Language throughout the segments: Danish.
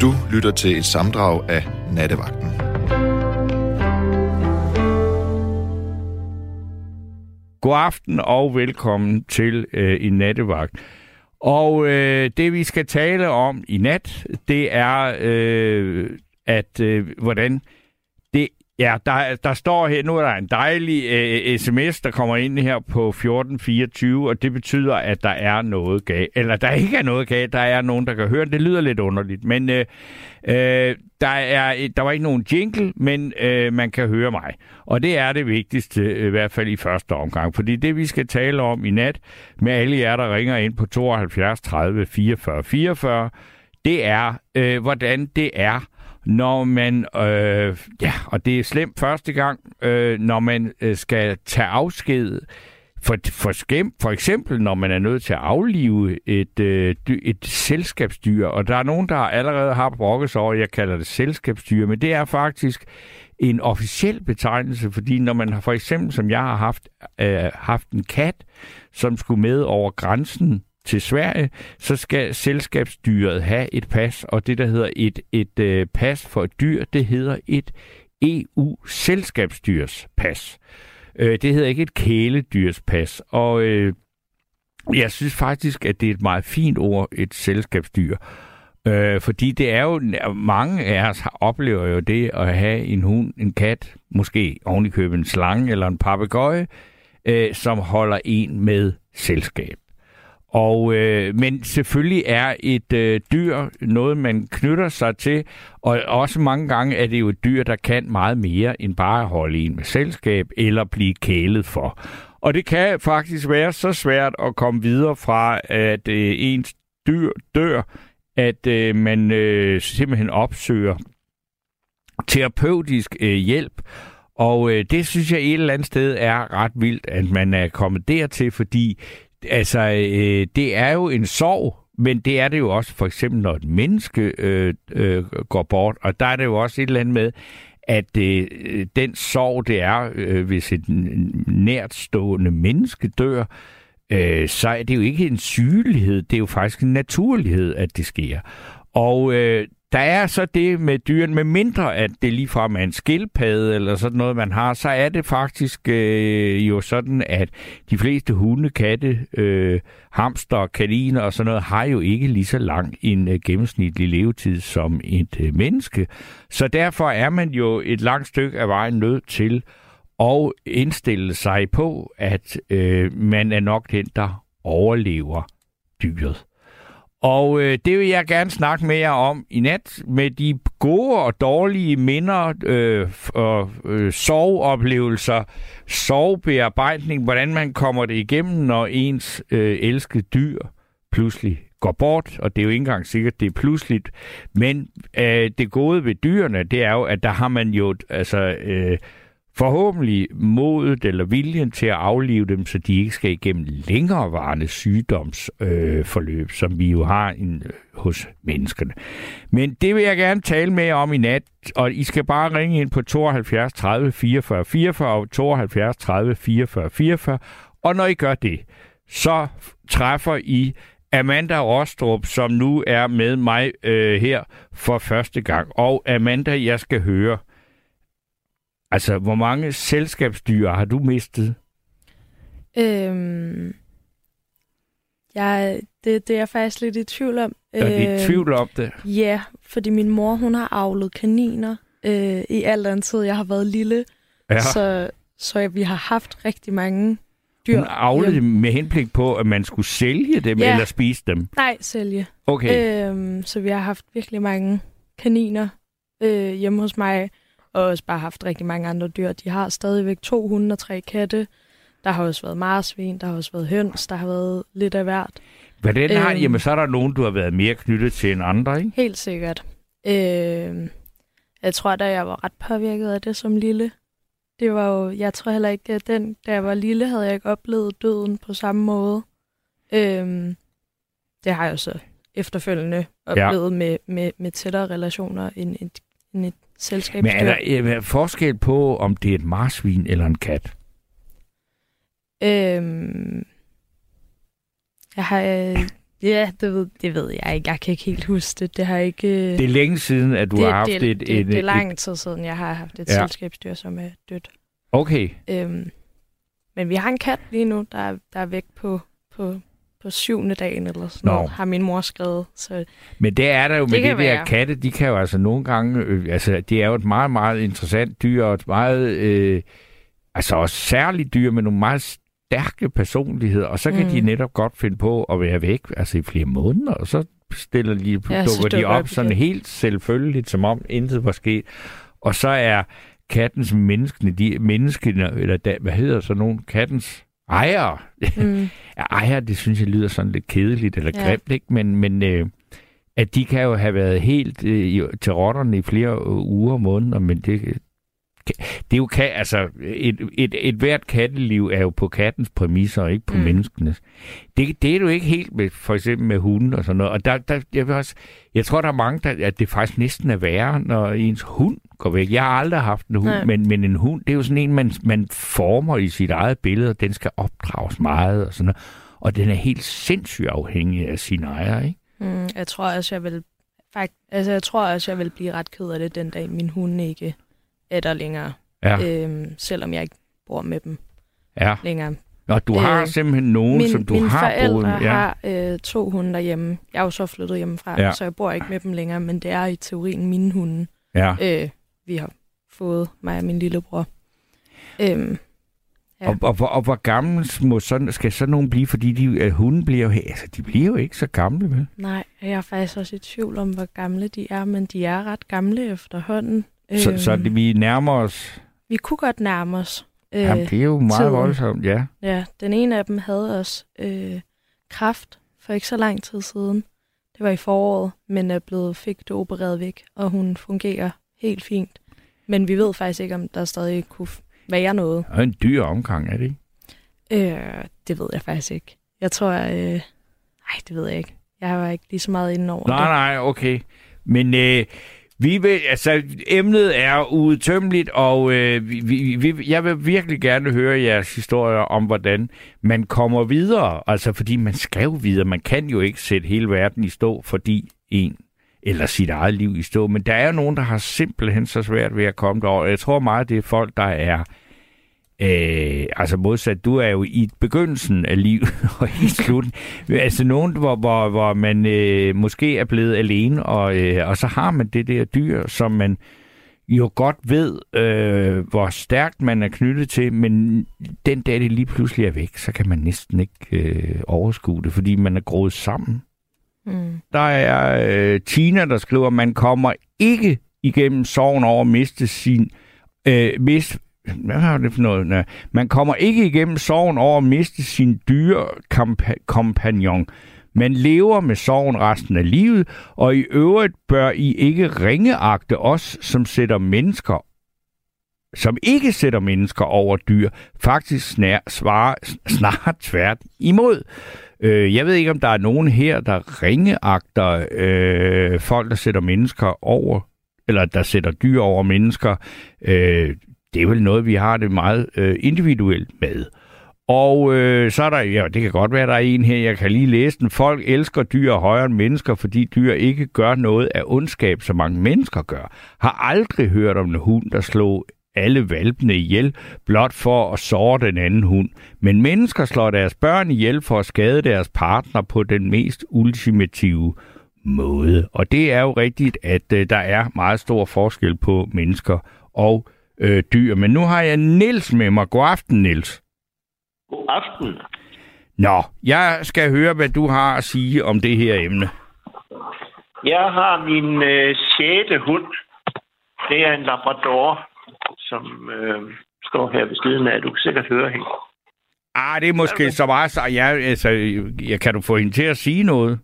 Du lytter til et samdrag af Nattevagten. God aften og velkommen til øh, i Nattevagt. Og øh, det vi skal tale om i nat, det er, øh, at øh, hvordan Ja, der, der står her, nu er der en dejlig øh, sms, der kommer ind her på 1424, og det betyder, at der er noget galt. Eller der ikke er noget galt, der er nogen, der kan høre det. lyder lidt underligt, men øh, øh, der, er, der var ikke nogen jingle, men øh, man kan høre mig. Og det er det vigtigste, i hvert fald i første omgang. Fordi det, vi skal tale om i nat, med alle jer, der ringer ind på 72 30 44 44, det er, øh, hvordan det er når man, øh, ja, og det er slemt første gang, øh, når man øh, skal tage afsked, for, for, skæm, for eksempel, når man er nødt til at aflive et, øh, et selskabsdyr, og der er nogen, der allerede har brokket sig over, jeg kalder det selskabsdyr, men det er faktisk en officiel betegnelse, fordi når man har for eksempel, som jeg har haft, øh, haft en kat, som skulle med over grænsen til Sverige, så skal selskabsdyret have et pas, og det, der hedder et, et øh, pas for et dyr, det hedder et EU-selskabsdyrs pas. Øh, det hedder ikke et kæledyrs pas, og øh, jeg synes faktisk, at det er et meget fint ord, et selskabsdyr. Øh, fordi det er jo, mange af os oplever jo det at have en hund, en kat, måske ovenikøbet en slange eller en papegøje, øh, som holder en med selskab. Og, øh, men selvfølgelig er et øh, dyr noget, man knytter sig til, og også mange gange er det jo et dyr, der kan meget mere end bare at holde en med selskab eller blive kælet for. Og det kan faktisk være så svært at komme videre fra, at øh, ens dyr dør, at øh, man øh, simpelthen opsøger terapeutisk øh, hjælp. Og øh, det synes jeg et eller andet sted er ret vildt, at man er kommet dertil, fordi altså, øh, det er jo en sorg, men det er det jo også for eksempel, når et menneske øh, øh, går bort. Og der er det jo også et eller andet med, at øh, den sorg, det er, øh, hvis et nærtstående menneske dør, øh, så er det jo ikke en sygelighed, det er jo faktisk en naturlighed, at det sker. Og øh, der er så det med dyren, med mindre at det ligefrem er en skildpadde eller sådan noget, man har, så er det faktisk øh, jo sådan, at de fleste hunde, katte, øh, hamster, kaniner og sådan noget, har jo ikke lige så lang en øh, gennemsnitlig levetid som et øh, menneske. Så derfor er man jo et langt stykke af vejen nødt til at indstille sig på, at øh, man er nok den, der overlever dyret. Og øh, det vil jeg gerne snakke med jer om i nat, med de gode og dårlige minder øh, og øh, soveoplevelser, sovebearbejdning, hvordan man kommer det igennem, når ens øh, elskede dyr pludselig går bort, og det er jo ikke engang sikkert, det er pludseligt. Men øh, det gode ved dyrene, det er jo, at der har man jo altså, øh, forhåbentlig modet eller viljen til at aflive dem, så de ikke skal igennem længerevarende sygdomsforløb, øh, som vi jo har en, øh, hos menneskerne. Men det vil jeg gerne tale med om i nat, og I skal bare ringe ind på 72 30 44 44 og 72 30 44 44, og når I gør det, så træffer I Amanda Rostrup, som nu er med mig øh, her for første gang. Og Amanda, jeg skal høre, Altså, hvor mange selskabsdyr har du mistet? Øhm, jeg, det, det er jeg faktisk lidt i tvivl om. Er du i øhm, tvivl om det? Ja, fordi min mor, hun har avlet kaniner øh, i al den tid, jeg har været lille. Ja. Så, så vi har haft rigtig mange dyr. Hun avlede dem med henblik på, at man skulle sælge dem ja. eller spise dem? Nej, sælge. Okay. Øhm, så vi har haft virkelig mange kaniner øh, hjemme hos mig og også bare haft rigtig mange andre dyr. De har stadigvæk to hunde og tre katte. Der har også været marsvin, der har også været høns, der har været lidt af hvert. Hvordan har, øhm, jamen, så er der nogen, du har været mere knyttet til end andre, ikke? Helt sikkert. Øhm, jeg tror, da jeg var ret påvirket af det som lille. Det var jo, jeg tror heller ikke, at den, da jeg var lille, havde jeg ikke oplevet døden på samme måde. Øhm, det har jeg jo så efterfølgende oplevet ja. med, med, med tættere relationer end et, end et selskabsdyr. Men er der, er der forskel på, om det er et marsvin eller en kat? Øhm, jeg har, Ja, det ved, det ved jeg ikke. Jeg kan ikke helt huske det. Det har ikke... Det er længe siden, at du det, har haft det, et, det, et, det, er lang tid siden, jeg har haft et Ja. selskabsdyr, som er dødt. Okay, Øhm, men vi har en kat lige nu, der, er- der er væk på, på, på syvende dagen eller sådan Nå. noget, har min mor skrevet. Så men det er der jo med det, det der katte, de kan jo altså nogle gange, øh, altså det er jo et meget, meget interessant dyr, og et meget, øh, altså også særligt dyr med nogle meget stærke personligheder, og så kan mm. De netop godt finde på at være væk, altså i flere måneder, og så stiller de, ja, Ja, så dukker de dukker op de sådan op. helt selvfølgeligt, som om intet var sket. Og så er kattens menneskene, de menneskene, eller da, hvad hedder så nogen, kattens ejere, mm, Ja, ejer, det synes jeg lyder sådan lidt kedeligt eller Ja. grimt, ikke? Men, men øh, at de kan jo have været helt øh, i- til rotterne i flere øh, uger og måneder, men det, det er jo kan, altså et, et, et hvert katteliv er jo på kattens præmisser og ikke på mm. Menneskenes. Det, det er du ikke helt med, for eksempel med hunden og sådan noget. Og der, der, jeg, vil også, jeg tror, der er mange, der, at det faktisk næsten er værre, når ens hund går væk. Jeg har aldrig haft en hund, Nej. men, men en hund, det er jo sådan en, man, man former i sit eget billede, og den skal opdrages meget og sådan noget. Og den er helt sindssygt afhængig af sin ejer, ikke? mm, jeg tror også, jeg vil... Fakt, altså, jeg tror også, jeg vil blive ret ked af det den dag, min hund ikke er der længere. Ja, Øhm, selvom jeg ikke bor med dem ja. længere. Og du har Øh, simpelthen nogen, Min, som du mine har boet med. Ja. har øh, to hunde derhjemme. Jeg er jo så flyttet hjemmefra, Ja. så jeg bor ikke med dem længere, men det er i teorien mine hunde, ja. øh, vi har fået, mig og min lillebror. Øhm, Ja. Og, og, hvor- og, hvor gammel må sådan, skal sådan nogen blive? Fordi de, øh, hunden bliver jo, altså, de bliver jo ikke så gamle, vel? nej, jeg er faktisk også i tvivl om, hvor gamle de er, men de er ret gamle efterhånden. Så, så det, vi nærmer os... Vi kunne godt nærme os. Øh, Jamen, det er jo meget tiden. voldsomt, ja. Ja, den ene af dem havde også øh, kraft for ikke så lang tid siden. Det var i foråret, men er blevet fik det opereret væk, og hun fungerer helt fint. Men vi ved faktisk ikke, om der stadig kunne være noget. Og en dyr omgang, er det ikke? Øh, det ved jeg faktisk ikke. Jeg tror, øh, nej, det ved jeg ikke. Jeg var ikke lige så meget inde over Nej, det. nej, okay. Men øh, vi vil, altså, emnet er udtømmeligt, og øh, vi, vi, vi, jeg vil virkelig gerne høre jeres historier om, hvordan man kommer videre. Altså, fordi man skal jo videre. Man kan jo ikke sætte hele verden i stå, fordi en eller sit eget liv i stå. Men der er jo nogen, der har simpelthen så svært ved at komme derover. Jeg tror meget, det er folk, der er Øh, altså modsat, du er jo i begyndelsen af livet og i slutningen. altså nogen, hvor, hvor, hvor man øh, måske er blevet alene, og, øh, og så har man det der dyr, som man jo godt ved, øh, hvor stærkt man er knyttet til, men den dag det lige pludselig er væk, så kan man næsten ikke øh, overskue det, fordi man er groet sammen. Mm. Der er øh, Tina, der skriver, man kommer ikke igennem sorgen over at miste sin... Øh, mist, hvad har det for noget? Nej. Man kommer ikke igennem sorgen over at miste sin dyre komp- kompagnon. Man lever med sorgen resten af livet, og i øvrigt bør I ikke ringeagte os, som sætter mennesker som ikke sætter mennesker over dyr, faktisk snær, svarer, snart tvært imod. Øh, jeg ved ikke, om der er nogen her, der ringeagter øh, folk, der sætter mennesker over, eller der sætter dyr over mennesker. Øh, det er vel noget, vi har det meget øh, individuelt med. Og øh, så er der, ja, det kan godt være, der er en her, jeg kan lige læse den. Folk elsker dyr højere end mennesker, fordi dyr ikke gør noget af ondskab, som mange mennesker gør. Har aldrig hørt om en hund, der slog alle valpene ihjel, blot for at såre den anden hund. Men mennesker slår deres børn ihjel for at skade deres partner på den mest ultimative måde. Og det er jo rigtigt, at øh, der er meget stor forskel på mennesker og øh, dyr. Men nu har jeg Nils med mig. God aften, Nils. God aften. Nå, jeg skal høre, hvad du har at sige om det her emne. Jeg har min øh, sjette hund. Det er en Labrador, som øh, står her ved siden af. Du kan sikkert høre hende. Ah, det er måske så meget, så jeg, altså, jeg, kan du få hende til at sige noget?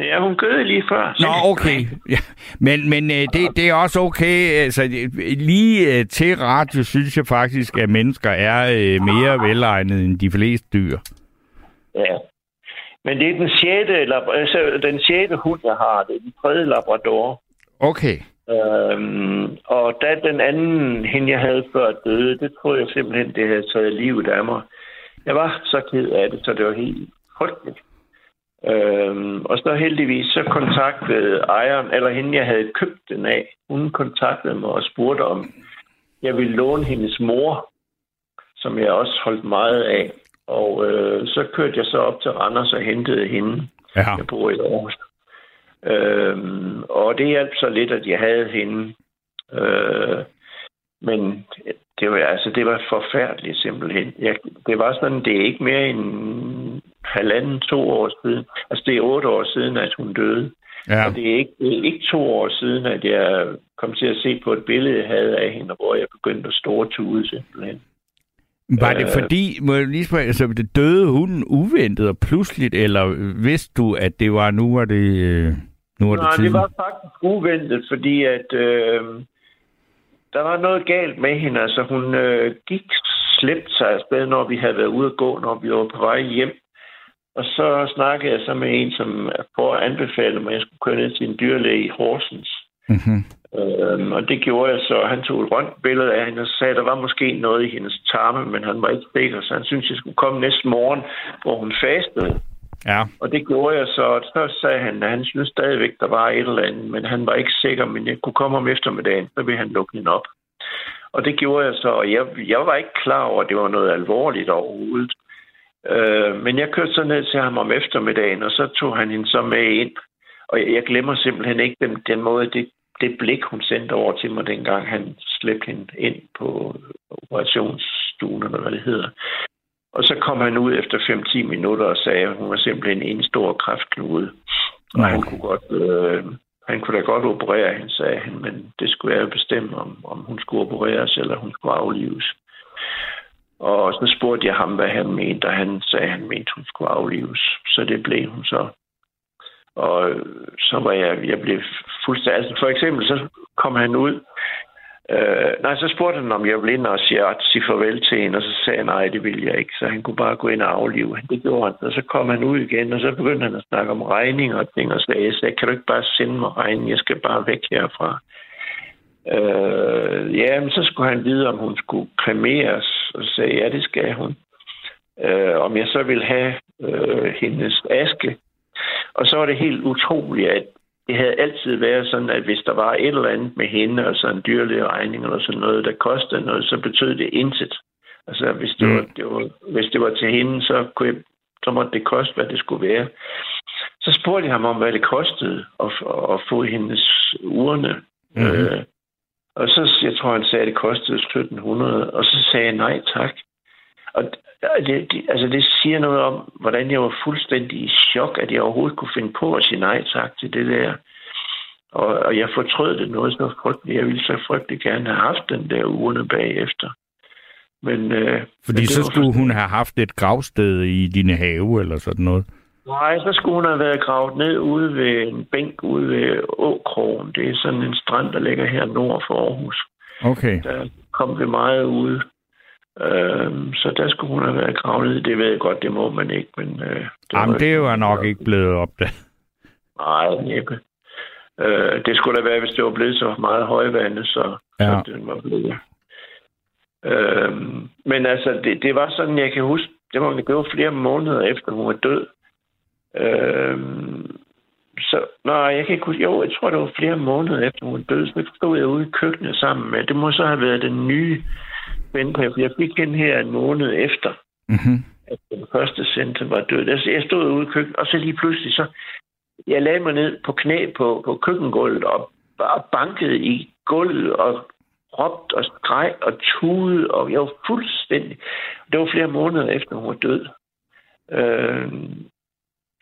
Ja, hun gød lige før. Nå, okay. Ja. Men, men øh, det, det er også okay. Altså, lige øh, til radio synes jeg faktisk, at mennesker er øh, mere velegnede end de fleste dyr. Ja. Men det er den sjette, lab- altså, den sjette hund, jeg har. Det er den tredje Labrador. Okay. Øhm, og da den anden, hende jeg havde før døde, det tror jeg simpelthen, det havde taget livet af mig. Jeg var så ked af det, så det var helt frygteligt. Øhm, og så heldigvis så kontaktede ejeren, eller hende, jeg havde købt den af, hun kontaktede mig og spurgte om, jeg ville låne hendes mor, som jeg også holdt meget af. Og øh, så kørte jeg så op til Randers og hentede hende. Ja. Jeg bor i Aarhus. Øhm, og det hjalp så lidt, at jeg havde hende. Øh, men det var, altså, det var forfærdeligt simpelthen. Jeg, det var sådan, det er ikke mere end halvanden, to år siden. Altså, det er otte år siden, at hun døde. Ja. Og det er, ikke, det er ikke to år siden, at jeg kom til at se på et billede, jeg havde af hende, hvor jeg begyndte at store tude simpelthen. Var det Øh. fordi, må jeg lige spørge, altså det døde hunden uventet og pludseligt, eller vidste du, at det var nu, var det, øh, nu var det Nej, det var faktisk uventet, fordi at øh, der var noget galt med hende. Altså, hun øh, gik slæbt sig afsted, når vi havde været ude at gå, når vi var på vej hjem. Og så snakkede jeg så med en, som for at anbefale mig, at jeg skulle køre ned til en dyrlæge i Horsens. Mm-hmm. Øhm, og det gjorde jeg så. Han tog et rundt billede af hende og sagde, at der var måske noget i hendes tarme, men han var ikke sikker, så han syntes, jeg skulle komme næste morgen, hvor hun fastede. Ja. Og det gjorde jeg så, og så sagde han, at han synes stadigvæk, der var et eller andet, men han var ikke sikker, men jeg kunne komme om eftermiddagen, så ville han lukke den op. Og det gjorde jeg så, og jeg, jeg var ikke klar over, at det var noget alvorligt overhovedet. Øh, men jeg kørte så ned til ham om eftermiddagen, og så tog han hende så med ind. Og jeg, jeg glemmer simpelthen ikke den, den måde, det, det blik, hun sendte over til mig, dengang han slæbte hende ind på operationsstuen, eller hvad det hedder. Og så kom han ud efter 5-10 minutter og sagde, at hun var simpelthen en stor kræftknude. Og han kunne godt... Øh, han kunne da godt operere hende, sagde han, men det skulle jeg bestemme, om, om hun skulle opereres, eller hun skulle aflives. Og så spurgte jeg ham, hvad han mente, og han sagde, at han mente, hun skulle aflives. Så det blev hun så. Og øh, så var jeg, jeg blev fuldstændig... Altså for eksempel, så kom han ud. Øh, nej, så spurgte han, om jeg ville ind og sige, sige farvel til hende, og så sagde han, nej, det ville jeg ikke. Så han kunne bare gå ind og aflive hende. Det gjorde han. Og så kom han ud igen, og så begyndte han at snakke om regninger og ting, og sagde, jeg sagde, kan du ikke bare sende mig regning? Jeg skal bare væk herfra. Øh, ja, men så skulle han vide, om hun skulle kremeres, og så sagde, ja, det skal hun. Øh, om jeg så ville have øh, hendes aske. Og så var det helt utroligt, at det havde altid været sådan, at hvis der var et eller andet med hende, altså en dyrlig regning eller sådan noget, der kostede noget, så betød det intet. Altså, hvis det, Mm. var, det var, hvis det var til hende, så, kunne jeg, så måtte det koste, hvad det skulle være. Så spurgte jeg ham om, hvad det kostede at, at få hendes urne. Mhm. Øh, og så, jeg tror, han sagde, at det kostede 1700, og så sagde jeg nej tak. Og det, det, altså det siger noget om, hvordan jeg var fuldstændig i chok, at jeg overhovedet kunne finde på at sige nej tak til det der. Og, og jeg fortrød det noget så frygteligt. Jeg ville så frygtelig gerne have haft den der urne bagefter. Men, øh, men Fordi det så var skulle hun have haft et gravsted i dine have, eller sådan noget. Nej, så skulle hun have været gravet ned ude ved en bænk ude ved Åkrogen. Det er sådan en strand, der ligger her nord for Aarhus. Okay. Der kom vi meget ude. Øhm, så der skulle hun have været gravet ned. Det ved jeg godt, det må man ikke. Men, øh, det Jamen, var- det var nok ikke blevet opdaget. Nej, næppe. Øh, det skulle da være, hvis det var blevet så meget højvandet, så, ja. Så den var blevet. Øh, men altså, det, det var sådan, jeg kan huske, det var, det var flere måneder efter, hun var død. Øh, så, nej, jeg kan ikke huske, jo, jeg tror, det var flere måneder efter, hun var død, så stod jeg ude i køkkenet sammen med, det må så have været den nye ven på, for jeg fik den her en måned efter Mm-hmm. at den første center var død. Altså, jeg stod ude i køkkenet, og så lige pludselig så... Jeg lagde mig ned på knæ på, på køkkengulvet og bare bankede i gulvet og råbte og skreg og tudede, og jeg var fuldstændig... Det var flere måneder efter, hun var død. Øh,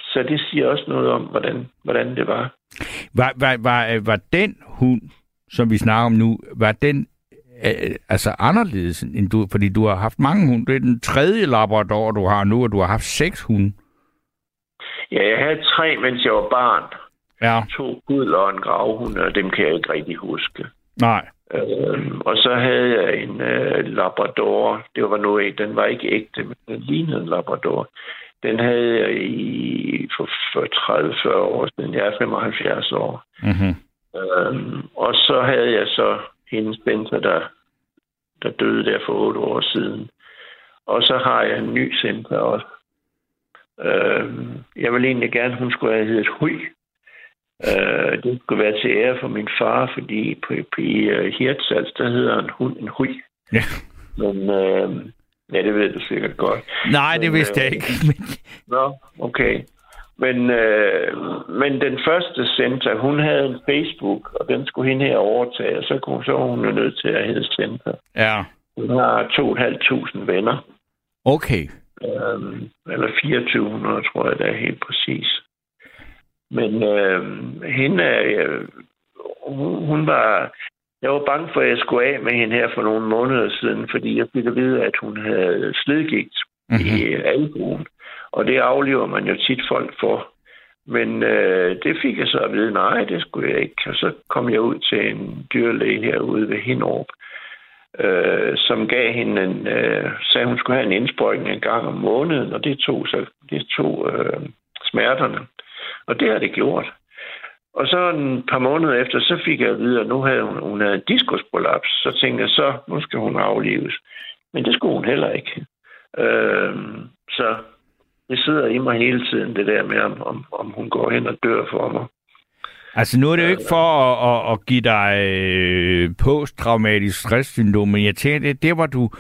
så det siger også noget om, hvordan, hvordan det var. Var, var, var, var den hund, som vi snakker om nu, var den øh, altså anderledes end du, fordi du har haft mange hunde. Det er den tredje labrador, du har nu, og du har haft seks hunde. Ja, jeg havde tre, mens jeg var barn. Ja. To pudler og en gravhund, og dem kan jeg ikke rigtig huske. Nej. Øhm, og så havde jeg en øh, Labrador. Det var nu ikke, den var ikke ægte, men den lignede en Labrador. Den havde jeg i for, for 30-40 år siden. Jeg er 75 år. Mm-hmm. Øhm, og så havde jeg så hendes Spencer, der, der døde der for 8 år siden. Og så har jeg en ny center også. Øh, jeg vil egentlig gerne, hun skulle have heddet Hui. Øh, det skulle være til ære for min far, fordi på, på i uh, Hirtshals, der hedder en hund en Hui. Ja. Men øh, ja, det ved du sikkert godt. Nej, det vidste jeg øh, ikke. Nå, okay. Men, øh, men den første center, hun havde en Facebook, og den skulle hende her overtage, og så, kunne, så hun jo nødt til at hedde center. Ja, Hun har 2.500 venner, okay. øh, eller 2400, tror jeg, det er helt præcis. Men øh, hende, øh, hun, hun var... Jeg var bange for, at jeg skulle af med hende her for nogle måneder siden, fordi jeg fik at vide, at hun havde slidgigt mm-hmm. i albuen. Og det aflever man jo tit folk for. Men øh, det fik jeg så at vide, nej, det skulle jeg ikke. Og så kom jeg ud til en dyrlæge herude ved Hinderup, øh, som gav hende en, øh, sagde, hun skulle have en indsprøjtning en gang om måneden, og det tog, så, det tog øh, smerterne. Og det har det gjort. Og så en par måneder efter, så fik jeg at vide, at nu havde hun, hun havde en diskusprolaps. Så tænkte jeg, så nu skal hun aflives. Men det skulle hun heller ikke. Øh, så det sidder i mig hele tiden, det der med, om, om, om hun går hen og dør for mig. Altså nu er det jo ikke for at, at, at give dig øh, posttraumatisk stresssyndrom, men jeg tænker, det der, hvor du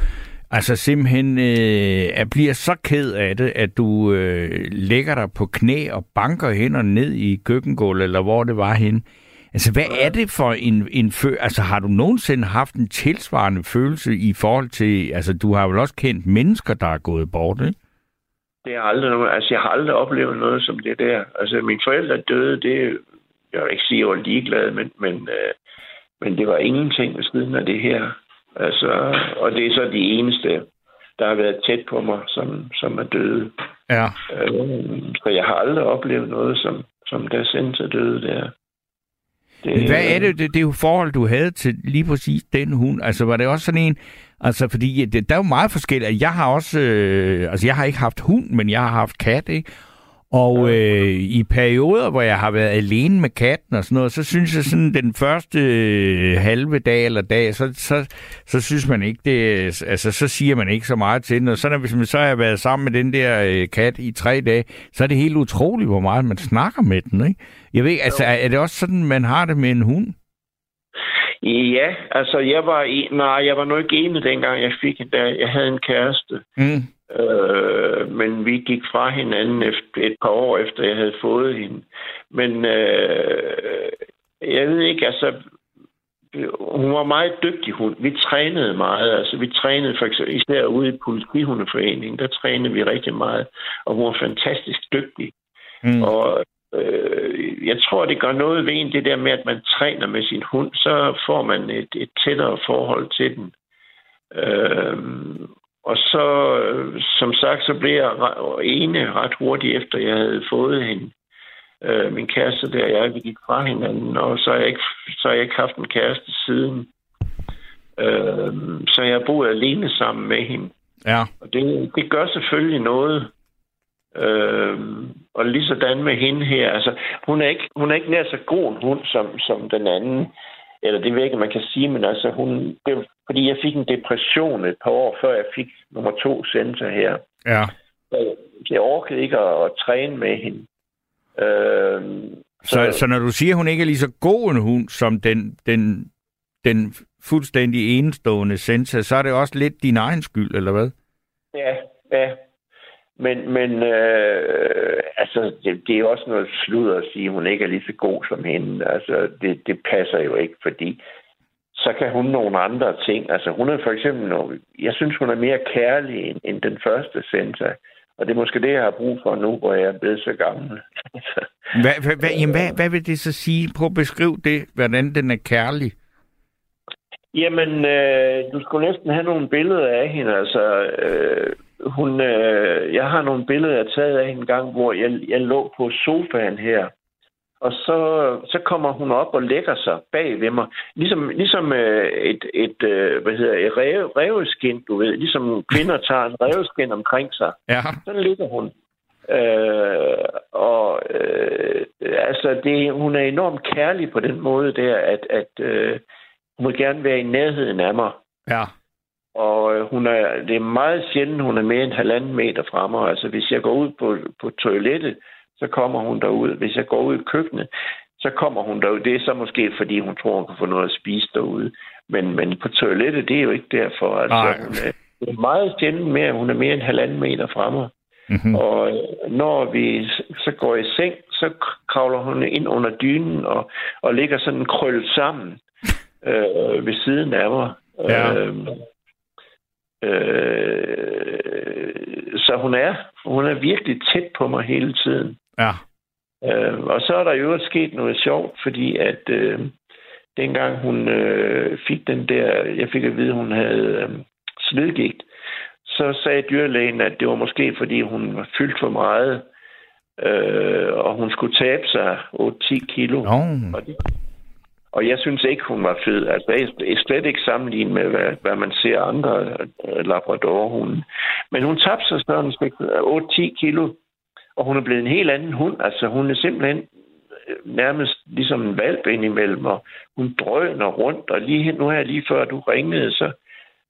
altså simpelthen øh, er, bliver så ked af det, at du øh, lægger dig på knæ og banker hænderne ned i køkkengulvet, eller hvor det var hen. Altså, hvad er det for en, en fø... Altså, har du nogensinde haft en tilsvarende følelse i forhold til... Altså, du har vel også kendt mennesker, der er gået bort, ikke? Det er aldrig noget, altså jeg har aldrig oplevet noget som det der. Altså mine forældre døde, det, jeg vil ikke sige, at jeg var ligeglad, men, men, øh, men det var ingenting ved siden af det her. Altså, og det er så de eneste, der har været tæt på mig, som, som er døde. Ja. Øh, så jeg har aldrig oplevet noget, som, som der sendte sig døde der. Det, Hvad er det, det, det er jo forhold, du havde til lige præcis den hund? Altså, var det også sådan en... Altså, fordi det, der er jo meget forskelligt. Jeg har også... Øh, altså, jeg har ikke haft hund, men jeg har haft kat, ikke? Og øh, i perioder, hvor jeg har været alene med katten og sådan noget, så synes jeg sådan, den første øh, halve dag eller dag, så, så, så synes man ikke det, altså så siger man ikke så meget til den. Og så, når, hvis man så har været sammen med den der øh, kat i tre dage, så er det helt utroligt, hvor meget man snakker med den, ikke? Jeg ved, altså er, er det også sådan, man har det med en hund? Ja, altså jeg var i, nej, jeg var nok ikke enig dengang jeg fik en der. Jeg havde en kæreste. Mm. Øh, men vi gik fra hinanden efter, et par år efter, jeg havde fået hende. Men øh, jeg ved ikke, altså, hun var meget dygtig hund. Vi trænede meget. Altså, vi trænede for eksempel, især ude i politihundeforeningen, der trænede vi rigtig meget. Og hun var fantastisk dygtig. Mm. Og øh, jeg tror, det gør noget ved en, det der med, at man træner med sin hund, så får man et, et tættere forhold til den. Øh, og så, som sagt, så blev jeg ene ret hurtigt efter, jeg havde fået hende. Øh, min kæreste der, jeg vi gik fra hinanden, og så har jeg ikke, så har jeg ikke haft en kæreste siden. Øh, så jeg har boet alene sammen med hende. Ja. Og det, det gør selvfølgelig noget. Øh, og lige sådan med hende her, altså, hun er ikke, hun er ikke nær så god en hund som, som den anden. Eller det ved ikke, man kan sige, men altså, hun, det, fordi jeg fik en depression et par år, før jeg fik nummer to center her. Ja. Så jeg orkede ikke at, at træne med hende. Øh, så, så, så når du siger, at hun ikke er lige så god en hund som den, den, den fuldstændig enestående Sensa, så er det også lidt din egen skyld, eller hvad? Ja, ja. Men, men øh, altså, det, det er også noget slud at sige, at hun ikke er lige så god som hende. Altså, det, det passer jo ikke, fordi så kan hun nogle andre ting. Altså, hun er for eksempel, jeg synes, hun er mere kærlig end, end den første Senta. Og det er måske det, jeg har brug for nu, hvor jeg er blevet så gammel. hvad, hvad, hvad, jamen, hvad, hvad vil det så sige? Prøv at beskrive det, hvordan den er kærlig. Jamen, øh, du skulle næsten have nogle billeder af hende. Altså, øh, hun, øh, jeg har nogle billeder, jeg taget af en gang, hvor jeg, jeg lå på sofaen her. Og så, så kommer hun op og lægger sig bag ved mig. Ligesom, ligesom øh, et, et, øh, hvad hedder, et rev, reveskin, du ved. Ligesom kvinder tager en reveskin omkring sig. Ja. Så ligger hun. Øh, og øh, altså, det, hun er enormt kærlig på den måde der, at, at øh, hun vil gerne være i nærheden af mig. Ja. Og øh, hun er, det er meget sjældent, hun er mere end halvanden meter fra mig. Altså, hvis jeg går ud på, på toilettet, så kommer hun derud. Hvis jeg går ud i køkkenet, så kommer hun derud. Det er så måske, fordi hun tror, hun kan få noget at spise derude. Men, men på toilettet, det er jo ikke derfor. Altså, Nej. hun er, det er meget sjældent mere, hun er mere end halvanden meter fra mig. Mm-hmm. Og øh, når vi så går i seng, så kravler hun ind under dynen og, og ligger sådan krøllet sammen øh, ved siden af mig. Ja. Øh, øh, så hun er, hun er virkelig tæt på mig hele tiden. Ja. Øh, og så er der jo sket noget sjovt, fordi at øh, dengang hun øh, fik den der, jeg fik at vide, hun havde øh, svedgigt, så sagde dyrlægen, at det var måske, fordi hun var fyldt for meget, øh, og hun skulle tabe sig 8-10 kilo. Nå. Og, det, og jeg synes ikke, hun var fed. Altså, jeg er slet ikke sammenlignet med, hvad, hvad man ser andre øh, labradorhunde. Men hun tabte sig sådan 8-10 kilo, og hun er blevet en helt anden hund. Altså, hun er simpelthen øh, nærmest ligesom en valp indimellem, og hun drøner rundt, og lige nu her, lige før du ringede, så,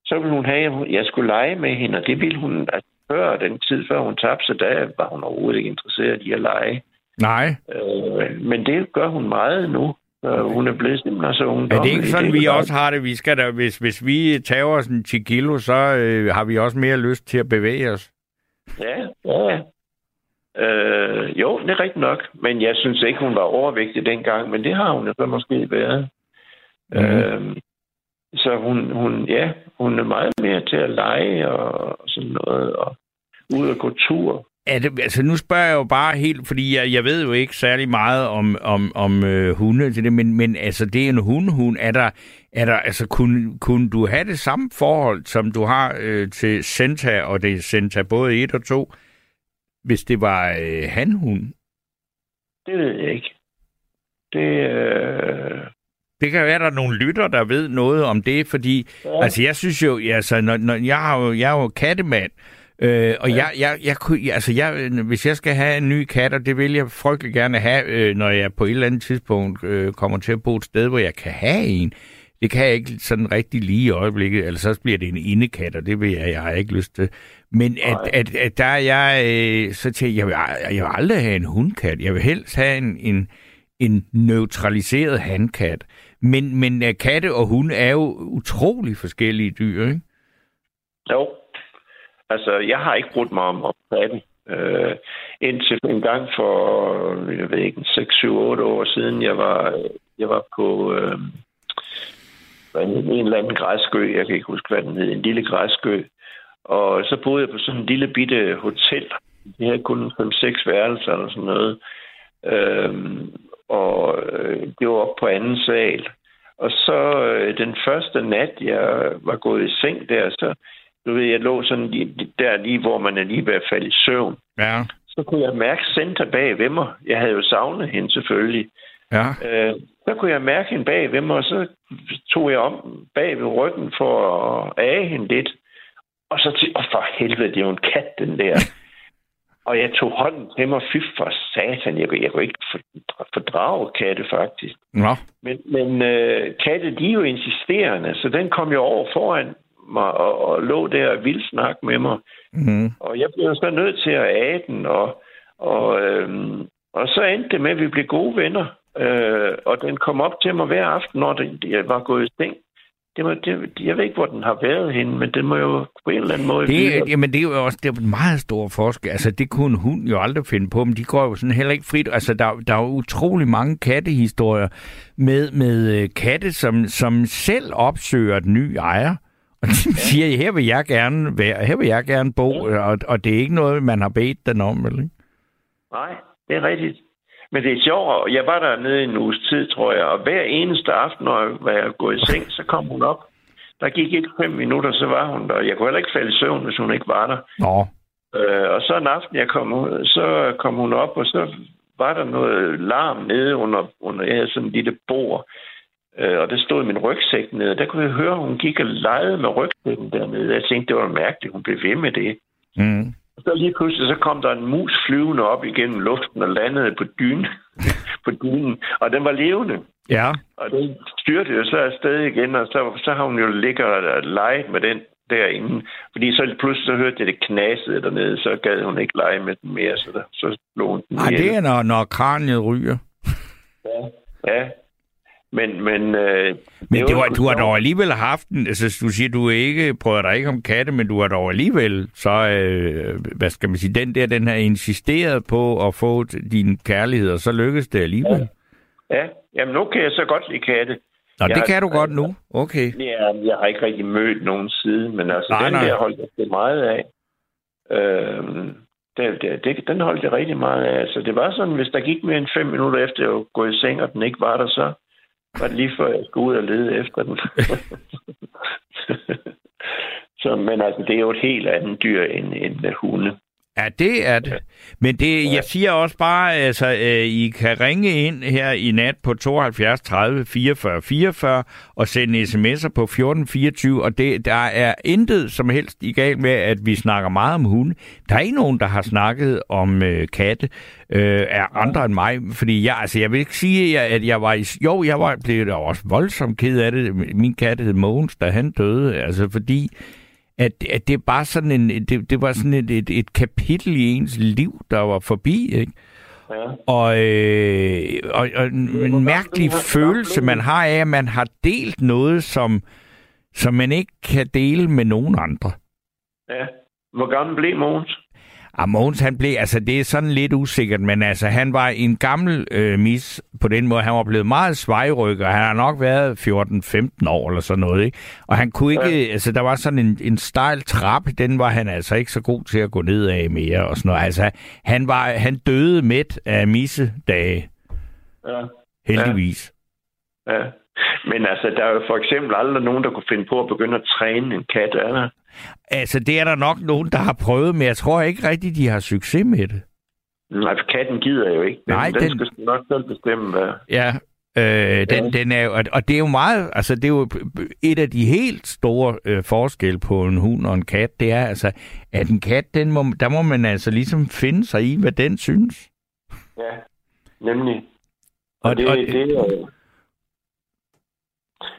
så ville hun have, at jeg skulle lege med hende, og det ville hun, altså, før den tid, før hun tabte sig, der var hun overhovedet ikke interesseret i at lege. Nej. Øh, men det gør hun meget nu. Øh, hun er blevet simpelthen så ungdommelig. Er det ikke sådan, Det vi også har det? Vi skal da, hvis, hvis vi tager os en 10 kilo, så øh, har vi også mere lyst til at bevæge os. Ja, ja. Øh, jo, det er rigtigt nok. Men jeg synes ikke, hun var overvægtig dengang, men det har hun jo så måske været. Mm. Øh, så hun, hun, ja, hun er meget mere til at lege og sådan noget, og ud og gå tur. Er det, altså nu spørger jeg jo bare helt, fordi jeg, jeg ved jo ikke særlig meget om, om, om øh, hunde til det, men, men altså det er en hundehund. Er der, er der, altså kunne, kunne du have det samme forhold, som du har øh, til Senta, og det er Senta både 1 og 2, hvis det var øh, hanhund? Det ved jeg ikke. Det, øh, Det kan være, at der er nogle lytter, der ved noget om det, fordi ja. altså jeg synes jo, altså når, når jeg har jo, jeg er jo kattemand, Øh, og Ja. jeg, jeg, jeg, kunne, altså jeg, hvis jeg skal have en ny kat, og det vil jeg frygtelig gerne have, øh, når jeg på et eller andet tidspunkt øh, kommer til at bo et sted, hvor jeg kan have en. Det kan jeg ikke sådan rigtig lige i øjeblikket, eller så bliver det en indekat, og det vil jeg, jeg har ikke lyst til. Men at, at, at der er jeg, øh, så tænker jeg, vil, jeg vil aldrig have en hundkat. Jeg vil helst have en, en, en neutraliseret handkat. Men, men øh, katte og hunde er jo utrolig forskellige dyr, ikke? Jo. Altså, jeg har ikke brugt mig om om den. Øh, indtil en gang for, jeg ved ikke, 6-7-8 år siden, jeg var, jeg var på øh, en, en eller anden græskø, jeg kan ikke huske, hvad den hed, en lille græskø. Og så boede jeg på sådan en lille bitte hotel. Det havde kun 5-6 værelser eller sådan noget. Øhm, og øh, det var op på anden sal. Og så øh, den første nat, jeg var gået i seng der, så du ved, jeg lå sådan lige, der lige, hvor man er lige ved at falde i søvn. Ja. Så kunne jeg mærke Senta bag ved mig. Jeg havde jo savnet hende selvfølgelig. Ja. Øh, så kunne jeg mærke hende bag ved mig, og så tog jeg om bag ved ryggen for at age hende lidt. Og så til, åh for helvede, det er jo en kat, den der. og jeg tog hånden til mig, fy for satan, jeg, jeg kunne ikke for- fordrage katte faktisk. Nå. Men, men øh, katte, de er jo insisterende, så den kom jo over foran mig og, og lå der og ville snakke med mig. Mm. Og jeg blev så nødt til at age den, og, og, øhm, og så endte det med, at vi blev gode venner. Øh, og den kom op til mig hver aften, når den, jeg var gået i seng. Det var, det, jeg ved ikke, hvor den har været henne, men den må jo på en eller anden måde... Det, er- jamen, det er jo også det er en meget stor forskel. Altså, det kunne en hund jo aldrig finde på, men de går jo sådan heller ikke frit. Altså, der, der er jo utrolig mange kattehistorier med, med øh, katte, som, som selv opsøger et ny ejer. Og de siger, her vil jeg gerne være, her vil jeg gerne bo, og, og det er ikke noget, man har bedt den om, eller ikke? Nej, det er rigtigt. Men det er sjovt, og jeg var der nede en uges tid, tror jeg, og hver eneste aften, når jeg var gået i seng, så kom hun op. Der gik ikke fem minutter, så var hun der. Jeg kunne heller ikke falde i søvn, hvis hun ikke var der. Nå, Øh, og så en aften, jeg kom ud, så kom hun op, og så var der noget larm nede under, under jeg havde sådan en lille bord. Øh, og der stod min rygsæk nede. Der kunne jeg høre, at hun gik og legede med rygsækken dernede. Jeg tænkte, det var mærkeligt, hun blev ved med det. mm. Og så lige pludselig, så kom der en mus flyvende op igennem luften og landede på dynen. på dynen. Og den var levende. ja, Og den styrte jo så afsted igen, og så, så har hun jo ligget og leget med den derinde. Fordi så pludselig så hørte jeg det knasede dernede, så gad hun ikke lege med den mere, så, der, så slog hun den Nej, det er, når, når kraniet ryger. Ja, ja. Men, men, øh, men det var, du har dog alligevel haft den, altså du siger, du ikke prøver dig ikke om katte, men du har dog alligevel, så øh, hvad skal man sige, den der, den har insisteret på at få din kærlighed, og så lykkedes det alligevel. Ja, ja. jamen nu kan jeg så godt lide katte. Nå, jeg det kan du godt nu. Okay. Ja, jeg har ikke rigtig mødt nogen siden, men altså nej, den nej. der holdt jeg det meget af. Øh, det, det, det, den holdt jeg rigtig meget af. Altså, det var sådan, hvis der gik mere end fem minutter efter, jeg var gået i seng, og den ikke var der, så var det lige før, jeg skulle ud og lede efter den. så, men altså, det er jo et helt andet dyr end, end hunde. Ja, det er det. Men det, jeg siger også bare, altså, øh, I kan ringe ind her i nat på 72 30 44 44 og sende sms'er på 1424, og det, der er intet som helst i galt med, at vi snakker meget om hunde. Der er ikke nogen, der har snakket om øh, katte øh, er andre end mig, fordi jeg, altså, jeg vil ikke sige, at jeg var i, jo, jeg var blevet også voldsomt ked af det. Min kat hed Mogens, da han døde, altså fordi at, at det er bare sådan en, det, det var sådan et, et, et kapitel i ens liv, der var forbi, ikke? Ja. Og, øh, og, og en mærkelig følelse, man har af, at man har delt noget, som, som man ikke kan dele med nogen andre. Ja. Hvor gammel blev Mogens? Ja, ah, Mogens, han blev, altså det er sådan lidt usikkert, men altså han var en gammel øh, mis på den måde. Han var blevet meget svejrykker. Han har nok været 14-15 år eller sådan noget, ikke? Og han kunne ikke, ja. altså der var sådan en, en stejl trap, den var han altså ikke så god til at gå ned af mere og sådan noget. Altså han var, han døde midt af missedage. Ja. Heldigvis. Ja. ja. Men altså, der er jo for eksempel aldrig nogen, der kunne finde på at begynde at træne en kat, er der? Altså, det er der nok nogen, der har prøvet, men jeg tror ikke rigtigt, de har succes med det. Nej, for katten gider jo ikke. Den, Nej, den, den skal nok selv bestemme, hvad... Ja, Øh, den, ja. den er jo, og det er jo meget, altså det er jo et af de helt store øh, forskelle på en hund og en kat, det er altså, at en kat, den må, der må man altså ligesom finde sig i, hvad den synes. Ja, nemlig. Og, og det, og det, det er,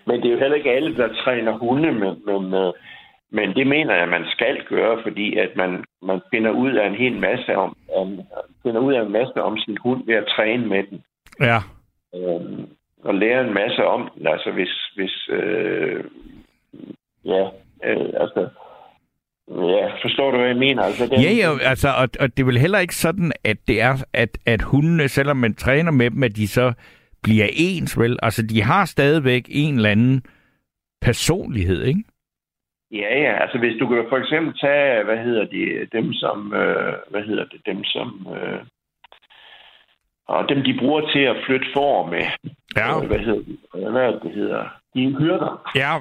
men det er jo heller ikke alle, der træner hunde, men, men, øh, men det mener jeg, man skal gøre, fordi at man, man finder ud af en hel masse om, om finder ud af en masse om sin hund ved at træne med den. Ja. Øhm, og lære en masse om den. Altså hvis, hvis øh, ja, øh, altså, Ja, forstår du, hvad jeg mener? Altså, den... Ja, ja, altså, og, og det er vel heller ikke sådan, at det er, at, at hundene, selvom man træner med dem, at de så bliver ens, vel? Altså, de har stadigvæk en eller anden personlighed, ikke? Ja, ja. Altså, hvis du kan for eksempel tage, hvad hedder de, dem som, øh, hvad hedder det, dem som, øh, og dem de bruger til at flytte for med. Ja. Øh, hvad hedder det? Hvad er det, det hedder? De er hyrder. Ja,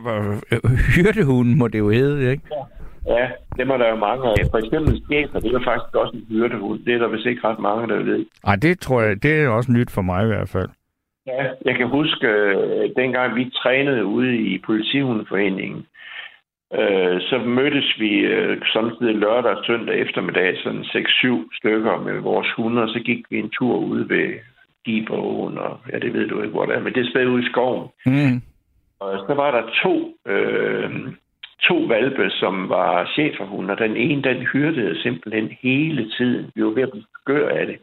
hyrdehunden må det jo hedde, ikke? Ja. Ja, dem er der jo mange af. For eksempel skæser, det er faktisk også en hyrdehund. Det er der vist ikke ret mange, der ved. Nej, det tror jeg, det er også nyt for mig i hvert fald. Ja, jeg kan huske, øh, dengang vi trænede ude i Politihundeforeningen, øh, så mødtes vi øh, samtidig lørdag og søndag eftermiddag, sådan 6-7 stykker med vores hunde, og så gik vi en tur ude ved Giberåen, og ja, det ved du ikke, hvor det er, men det er sted ude i skoven. Mm. Og så var der to, øh, to valpe, som var cheferhunde, og den ene, den hyrdede simpelthen hele tiden. Vi var ved at blive skør af det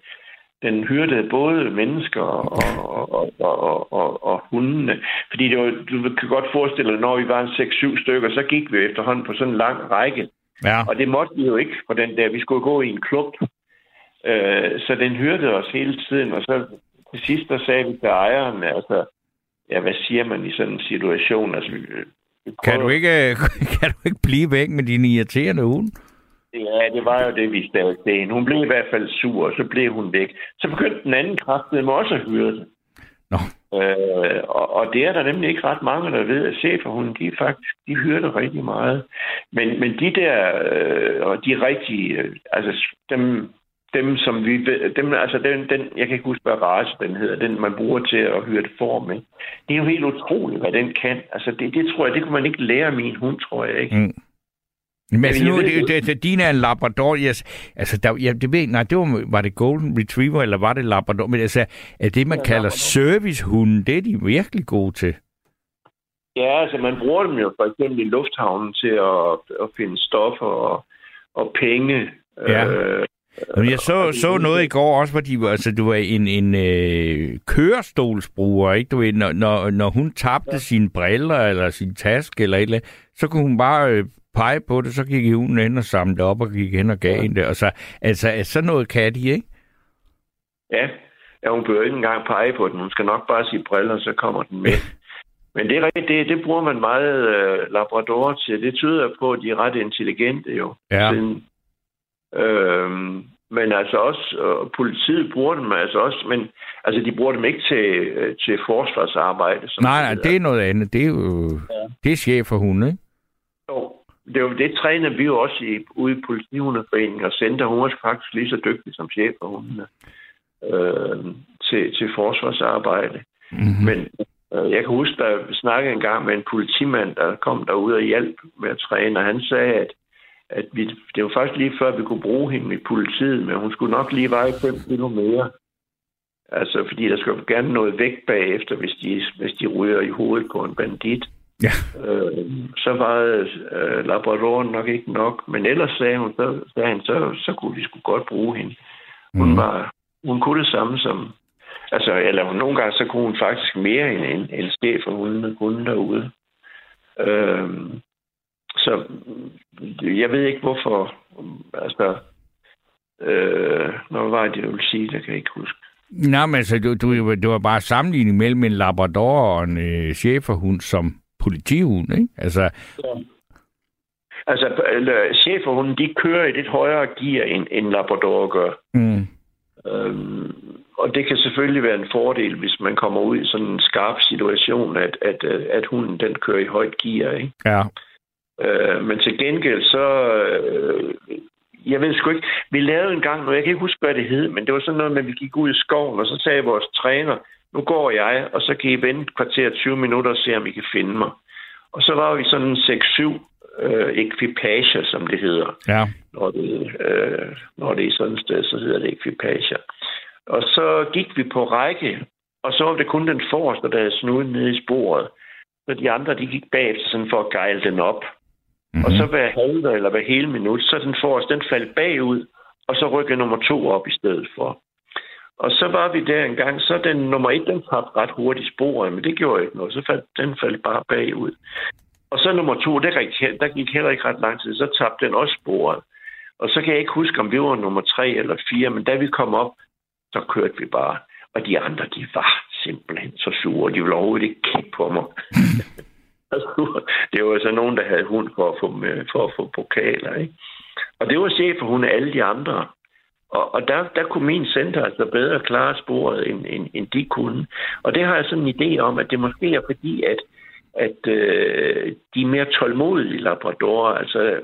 den hyrdede både mennesker og, og, og, og, og, og hundene. Fordi det var, du kan godt forestille dig, når vi var en 6-7 stykker, så gik vi efterhånden på sådan en lang række. Ja. Og det måtte vi jo ikke på den der. Vi skulle gå i en klub. Øh, så den hørte os hele tiden, og så til sidst der sagde vi til ejeren, altså, ja, hvad siger man i sådan en situation? Altså, vi, vi kan, du ikke, kan du ikke blive væk med din irriterende hund? Ja, det var jo det, vi stavede hende. Hun blev i hvert fald sur, og så blev hun væk. Så begyndte den anden kraft med også at høre det. Nå. Øh, og, og det er der nemlig ikke ret mange, der ved, at cheferhunden, de faktisk, de hører det rigtig meget. Men, men de der, øh, og de rigtige, øh, altså dem, dem som vi, dem, altså den, den, jeg kan ikke huske, hvad race den hedder, den man bruger til at høre det form, ikke? Det er jo helt utroligt, hvad den kan. Altså det, det tror jeg, det kunne man ikke lære min hund, tror jeg ikke. Mm. Men altså, nu, det, det, det, din er en Labrador, yes. altså, der, ja, det ved, nej, det var, var det Golden Retriever, eller var det Labrador? Men altså, er det, man ja, kalder servicehunde, det er de virkelig gode til. Ja, altså man bruger dem jo for eksempel i lufthavnen til at, at finde stoffer og, og penge. Ja. Øh, Men jeg så, så noget i går også, hvor de var, altså, du var en, en øh, kørestolsbruger, ikke? Du ved, når, når, når hun tabte ja. sine briller eller sin taske eller et eller andet, så kunne hun bare øh, pege på det, så gik hun hen og samlede op og gik hen og gav ja. hende det. Og så, altså, sådan noget kan de, ikke? Ja. ja, hun behøver ikke engang pege på den. Hun skal nok bare sige briller, så kommer den med. Men det er rigtigt, det, det bruger man meget øh, labradorer til. Det tyder på, at de er ret intelligente jo. Ja. Siden, øh, men altså også, øh, politiet bruger dem altså også, men altså de bruger dem ikke til, øh, til forsvarsarbejde. Som Nej, nej, det er noget andet. Det er jo ja. det er chef for hunde, ikke? Jo, det, jo, det træner vi jo også i, ude i politihundeforeningen, og Center, hun er faktisk lige så dygtig som chef for hundene øh, til, til forsvarsarbejde. Mm-hmm. Men øh, jeg kan huske, jeg snakkede en gang med en politimand, der kom derud og hjalp med at træne, og han sagde, at, at vi, det var faktisk lige før, vi kunne bruge hende i politiet, men hun skulle nok lige veje 5 kilo mere. Altså, fordi der skal gerne noget væk bagefter, hvis de, hvis de ryger i hovedet på en bandit. Ja. Øh, så var øh, labradoren nok ikke nok, men ellers sagde hun, så, sagde han, så, så kunne vi sgu godt bruge hende. Hun, Mm. var, hun kunne det samme som... Altså, eller nogle gange, så kunne hun faktisk mere end en, en chef for hundene kunne derude. Øh, så jeg ved ikke, hvorfor... Altså, øh, når var det, jeg ville sige, det kan jeg ikke huske. Nej, men altså, du, du, det var bare sammenligning mellem en labrador og en øh, cheferhund som politihund, ikke? Altså, Altså, eller, cheferhunden, de kører i lidt højere gear, end, end Labrador gør. mm, Øhm, og det kan selvfølgelig være en fordel, hvis man kommer ud i sådan en skarp situation, at, at, at hunden den kører i højt gear. Ikke? ja. Øh, men til gengæld så... Øh, jeg ved sgu ikke. Vi lavede en gang noget, jeg kan ikke huske, hvad det hed, men det var sådan noget med, at vi gik ud i skoven, og så sagde vores træner, nu går jeg, og så kan I vente kvarter 20 minutter og se, om I kan finde mig. Og så var vi sådan 6-7 øh, ekvipager, som det hedder Ja. når det, øh, når det er sådan et sted, så hedder det ekvipager. Og så gik vi på række, og så var det kun den forreste, der havde snuden nede i sporet. Så de andre, de gik bagefter sådan for at gejle den op. Mm-hmm. Og så hver halve eller hver hele minut, så den forreste, den faldt bagud, og så rykkede nummer to op i stedet for. Og så var vi der en gang, så den nummer et, den tabte ret hurtigt sporet, men det gjorde ikke noget. Så faldt, den faldt bare bagud. Og så nummer to, der gik, der gik heller ikke ret lang tid, så tabte den også sporet. Og så kan jeg ikke huske, om vi var nummer tre eller fire, men da vi kom op, så kørte vi bare. Og de andre, de var simpelthen så sure. De ville overhovedet ikke kigge på mig. det var så nogen, der havde hund for at få, med, for at få pokaler. Ikke? Og det var chef for hunde alle de andre. Og, og der, der kunne min center altså bedre klare sporet, end, end, end de kunne. Og det har jeg sådan en idé om, at det måske er fordi, at, at øh, de er mere tålmodige labradorer. Altså,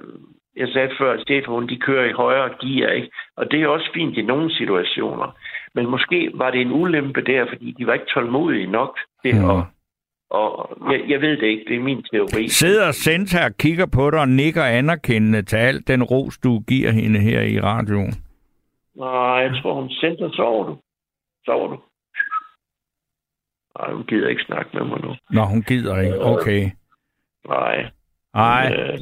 jeg sagde før, at cheferhunde, de kører i højere gear, ikke? Og det er også fint i nogle situationer. Men måske var det en ulempe der, fordi de var ikke tålmodige nok til Mm. at... Og jeg, jeg ved det ikke, det er min teori. Sidder Centa og kigger på dig og nikker anerkendende til alt den ros, du giver hende her i radioen. Nej, jeg tror, hun sendte sover du. Sover du? Nej, hun gider ikke snakke med mig nu. Nå, hun gider ikke. Okay. Nej. Nej, Øh,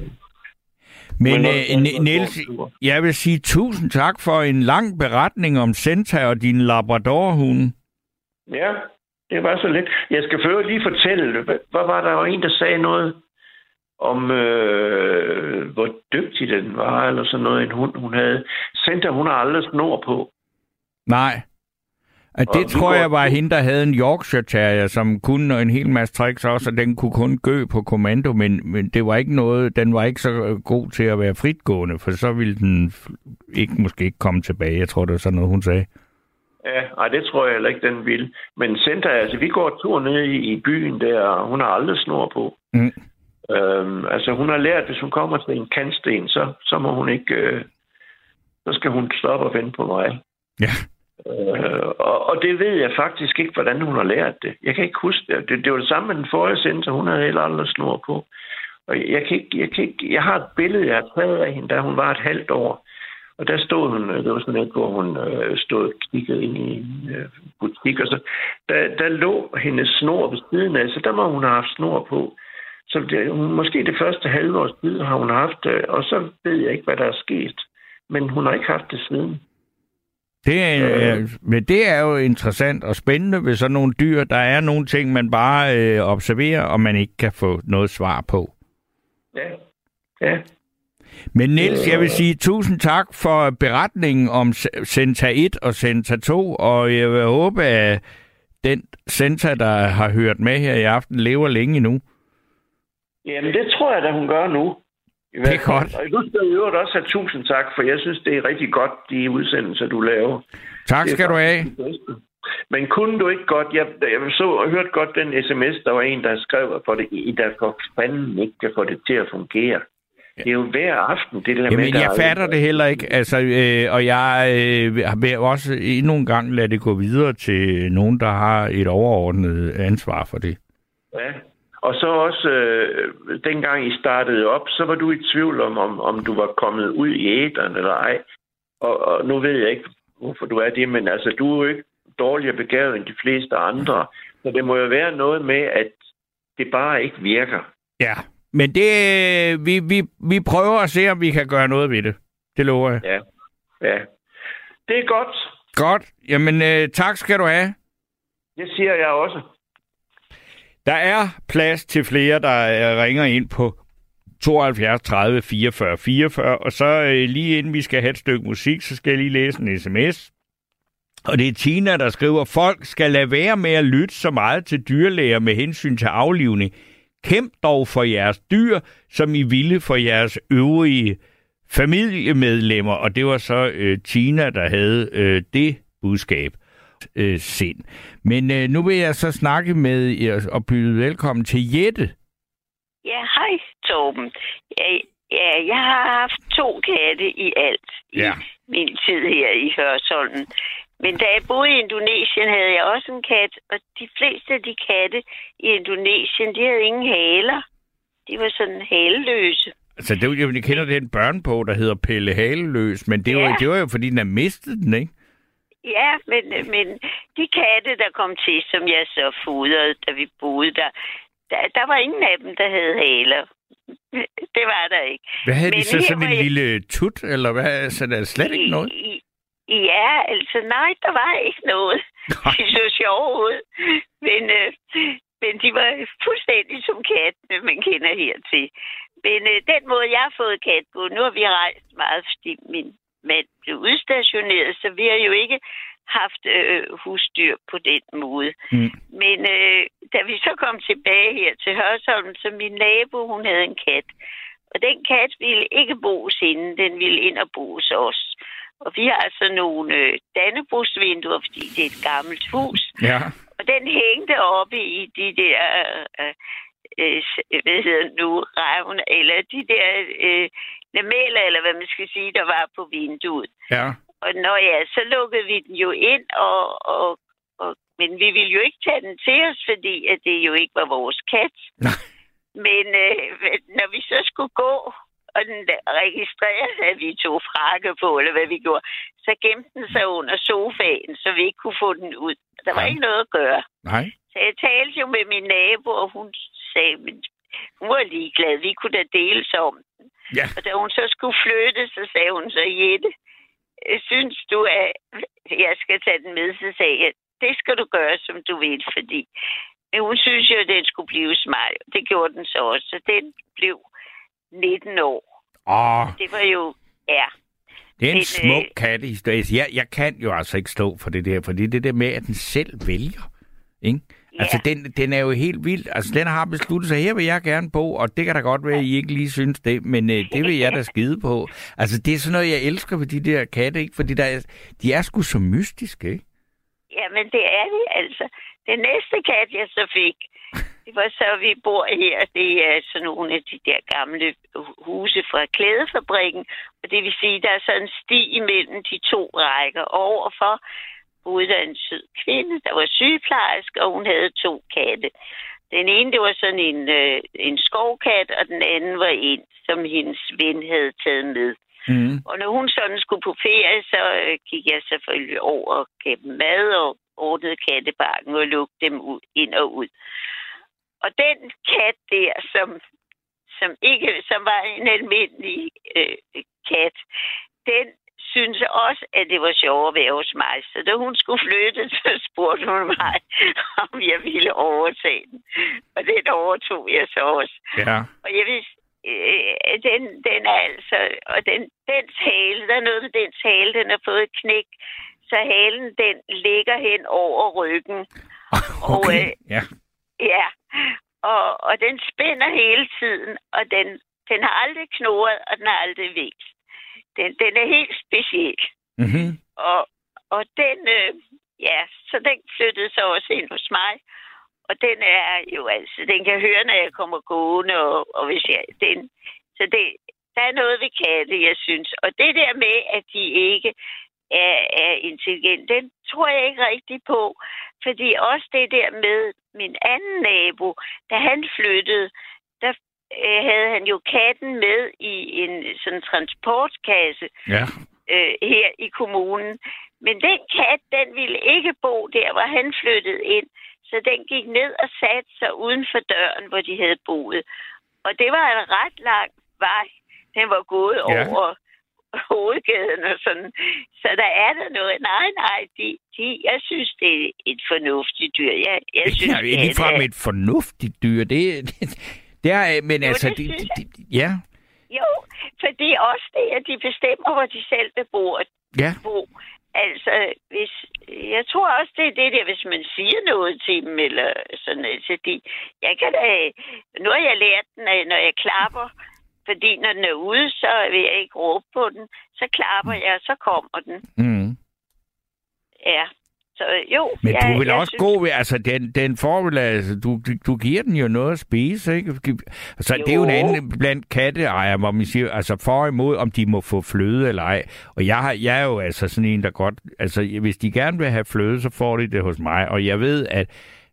men men øh, Niels, jeg vil sige tusind tak for en lang beretning om Centa og din labradorhund. Ja, det var så lidt. Jeg skal før lige fortælle, hvad var der jo en, der sagde noget om, øh, hvor dygtig den var, eller sådan noget, en hund, hun havde. Center, hun har aldrig snor på. Nej. Og Og det vi tror jeg var hende, der havde en Yorkshire Terrier, som kunne en hel masse tricks også, og den kunne kun gø på kommando, men, men det var ikke noget, den var ikke så øh, god til at være fritgående, for så ville den ikke, måske ikke komme tilbage. Jeg tror, det var sådan noget, hun sagde. Ja, nej, det tror jeg heller ikke, den vil. Men Center, altså, vi går tur ned i, i byen der, og hun har aldrig snor på. Mm. Øhm, altså, hun har lært, hvis hun kommer til en kantsten, så, så må hun ikke... Øh, så skal hun stoppe og vente på mig. Ja. Øh, og, og det ved jeg faktisk ikke, hvordan hun har lært det. Jeg kan ikke huske det. Det, det var det samme med den forrige center. Hun havde heller aldrig snor på. Og jeg, kan ikke, jeg, kan ikke, jeg har et billede, jeg har taget af hende, da hun var et halvt år. Og der stod hun, øh, det var sådan et, hvor hun øh, stod og kiggede ind i en øh, butik, og så der, der lå hendes snor ved siden af, så der må hun have haft snor på. Så det, måske det første halve års tid har hun haft det, og så ved jeg ikke, hvad der er sket. Men hun har ikke haft det siden. Det er, øh. Men det er jo interessant og spændende ved sådan nogle dyr. Der er nogle ting, man bare øh, observerer, og man ikke kan få noget svar på. Ja, ja. Men Niels, jeg vil sige tusind tak for beretningen om Centa 1 og Centa 2, og jeg vil håbe, at den Centa, der har hørt med her i aften, lever længe endnu. Jamen, det tror jeg, at hun gør nu. Det er godt. Og nu skal jeg også have tusind tak, for jeg synes, det er rigtig godt, de udsendelser, du laver. Tak skal du have. Men kunne du ikke godt, jeg, jeg så og hørt godt den sms, der var en, der skrev for det, I der for fanden ikke kan få det til at fungere. Det er jo hver aften, det der Jamen, med, der jeg fatter det heller ikke, altså, øh, og jeg øh, vil også endnu en gang lade det gå videre til nogen, der har et overordnet ansvar for det. Ja, og så også, øh, dengang I startede op, så var du i tvivl om, om, om du var kommet ud i æderen eller ej. Og, og nu ved jeg ikke, hvorfor du er det, men altså, du er jo ikke dårligere begavet end de fleste andre. Så det må jo være noget med, at det bare ikke virker. Ja, men det, vi, vi, vi prøver at se, om vi kan gøre noget ved det. Det lover jeg. Ja, ja. Det er godt. Godt. Jamen, øh, tak skal du have. Det siger jeg også. Der er plads til flere, der øh, ringer ind på 72 30 44 44, og så øh, lige inden vi skal have et stykke musik, så skal jeg lige læse en sms. Og det er Tina, der skriver, folk skal lade være med at lytte så meget til dyrlæger med hensyn til aflivning. Kæmp dog for jeres dyr, som I ville for jeres øvrige familiemedlemmer. Og det var så øh, Tina, der havde øh, det budskab øh, sind. Men øh, nu vil jeg så snakke med jer og byde velkommen til Jette. Ja, hej Torben. Ja, ja, jeg har haft to katte i alt ja. i min tid her i Hørsholm. Men da jeg boede i Indonesien, havde jeg også en kat, og de fleste af de katte i Indonesien, de havde ingen haler. De var sådan haleløse. Altså, det, jeg, jeg kender den børnebog, der hedder Pelle Haleløs, men det, ja. var, det var jo, fordi den har mistet den, ikke? Ja, men, men de katte, der kom til, som jeg så fodrede, da vi boede der, der, der var ingen af dem, der havde haler. Det var der ikke. Hvad havde men de så? Sådan en jeg... lille tut, eller hvad? Så der er slet ikke noget? I, Ja, altså nej, der var ikke noget. De så sjove ud. Men, øh, men de var fuldstændig som kattene, man kender hertil. Men øh, den måde, jeg har fået kat på, nu har vi rejst meget, fordi min mand blev udstationeret, så vi har jo ikke haft øh, husdyr på den måde. Mm. Men øh, da vi så kom tilbage her til Hørsholm, så min nabo, hun havde en kat. Og den kat ville ikke bo hos hende, den ville ind og bo hos os. Og vi har altså nogle øh, dannebrugsvinduer, fordi det er et gammelt hus. Ja. Og den hængte oppe i de der, øh, øh, hvad hedder nu, revne, eller de der øh, lameller, eller hvad man skal sige, der var på vinduet. Ja. Og når ja, så lukkede vi den jo ind, og, og, og, men vi ville jo ikke tage den til os, fordi at det jo ikke var vores kat. Nej. Men øh, når vi så skulle gå og den registrerede, at vi tog frakke på, eller hvad vi gjorde. Så gemte den sig under sofaen, så vi ikke kunne få den ud. Der var Nej. ikke noget at gøre. Nej. Så jeg talte jo med min nabo, og hun sagde, men hun var ligeglad. Vi kunne da deles om den. Ja. Og da hun så skulle flytte, så sagde hun så, Jette, synes du, at jeg skal tage den med? Så sagde jeg, det skal du gøre, som du vil, fordi men hun synes jo, at den skulle blive smart. Det gjorde den så også. Så den blev 19 år. Åh. Det var jo, ja. Det er en Men, smuk øh, kattehistorie. Jeg, jeg kan jo altså ikke stå for det der, fordi det der med, at den selv vælger. Ikke? Ja. Altså, den, den er jo helt vild. Altså, den har besluttet sig, her vil jeg gerne bo, og det kan da godt være, at I ikke lige synes det, men øh, det vil jeg da skide på. Altså, det er sådan noget, jeg elsker ved de der katte, ikke? Fordi der er, de er sgu så mystiske, ikke? Ja, men det er de altså. Den næste kat, jeg så fik, det var så, vi bor her. Det er sådan nogle af de der gamle huse fra klædefabrikken. Og det vil sige, der er sådan en sti imellem de to rækker. Overfor boede der en sød kvinde, der var sygeplejerske, og hun havde to katte. Den ene, det var sådan en, øh, en skovkat, og den anden var en, som hendes ven havde taget med. Mm. Og når hun sådan skulle på ferie, så øh, gik jeg selvfølgelig over og gav dem mad og ordnede kattebakken og lukkede dem ud, ind og ud. og den kat der, som, som ikke, som var en almindelig øh, kat, den synes også, at det var sjovt at være hos mig. Så da hun skulle flytte, så spurgte hun mig, om jeg ville overtage den. Og den overtog jeg så også. Ja. Og jeg vidste, øh, den, den er altså, og den, den hale, der er noget med den hale, den har fået et knæk, så halen, den ligger hen over ryggen. Og, Okay. øh, Ja. Ja, og, og den spænder hele tiden, og den, den har aldrig knurret, og den har aldrig vækst. Den, den er helt speciel. Mm-hmm. Og, og den, øh, ja, så den flyttede så også ind hos mig. Og den er jo altså, den kan høre, når jeg kommer gående, og, og hvis jeg, den, så det, der er noget ved katte, jeg synes. Og det der med, at de ikke er, er intelligente, den tror jeg ikke rigtig på. Fordi også det der med min anden nabo, da han flyttede, der øh, havde han jo katten med i en sådan transportkasse Ja. øh, her i kommunen. Men den kat, den ville ikke bo der, hvor han flyttede ind. Så den gik ned og satte sig uden for døren, hvor de havde boet. Og det var en ret lang vej. Den var gået Ja. over hovedgaden og sådan. Så der er der noget. Nej, nej, de, de, jeg synes, det er et fornuftigt dyr. Jeg, jeg synes, Ja, fra er- et fornuftigt dyr. Det, det, det er, men Jo, altså, det det, det, det, ja, Jo, for det er også det, at de bestemmer, hvor de selv vil bo. ja, bo. Altså, hvis, jeg tror også, det er det der, hvis man siger noget til dem, eller sådan noget. Så de, jeg kan da, nu har jeg lært den, at når jeg klapper, fordi når den er ude, så vil jeg ikke råbe på den. Så klapper jeg, så kommer den. mm. Ja. Så jo, Men jeg, du vil jeg også synes, gå ved, altså den, den får vel, altså, du, du giver den jo noget at spise, ikke? Så det er jo en Jo. anden blandt katteejere, hvor man siger, altså for og imod, om de må få fløde eller ej. Og jeg, har, jeg er jo altså sådan en, der godt, altså hvis de gerne vil have fløde, så får de det hos mig. Og jeg ved, at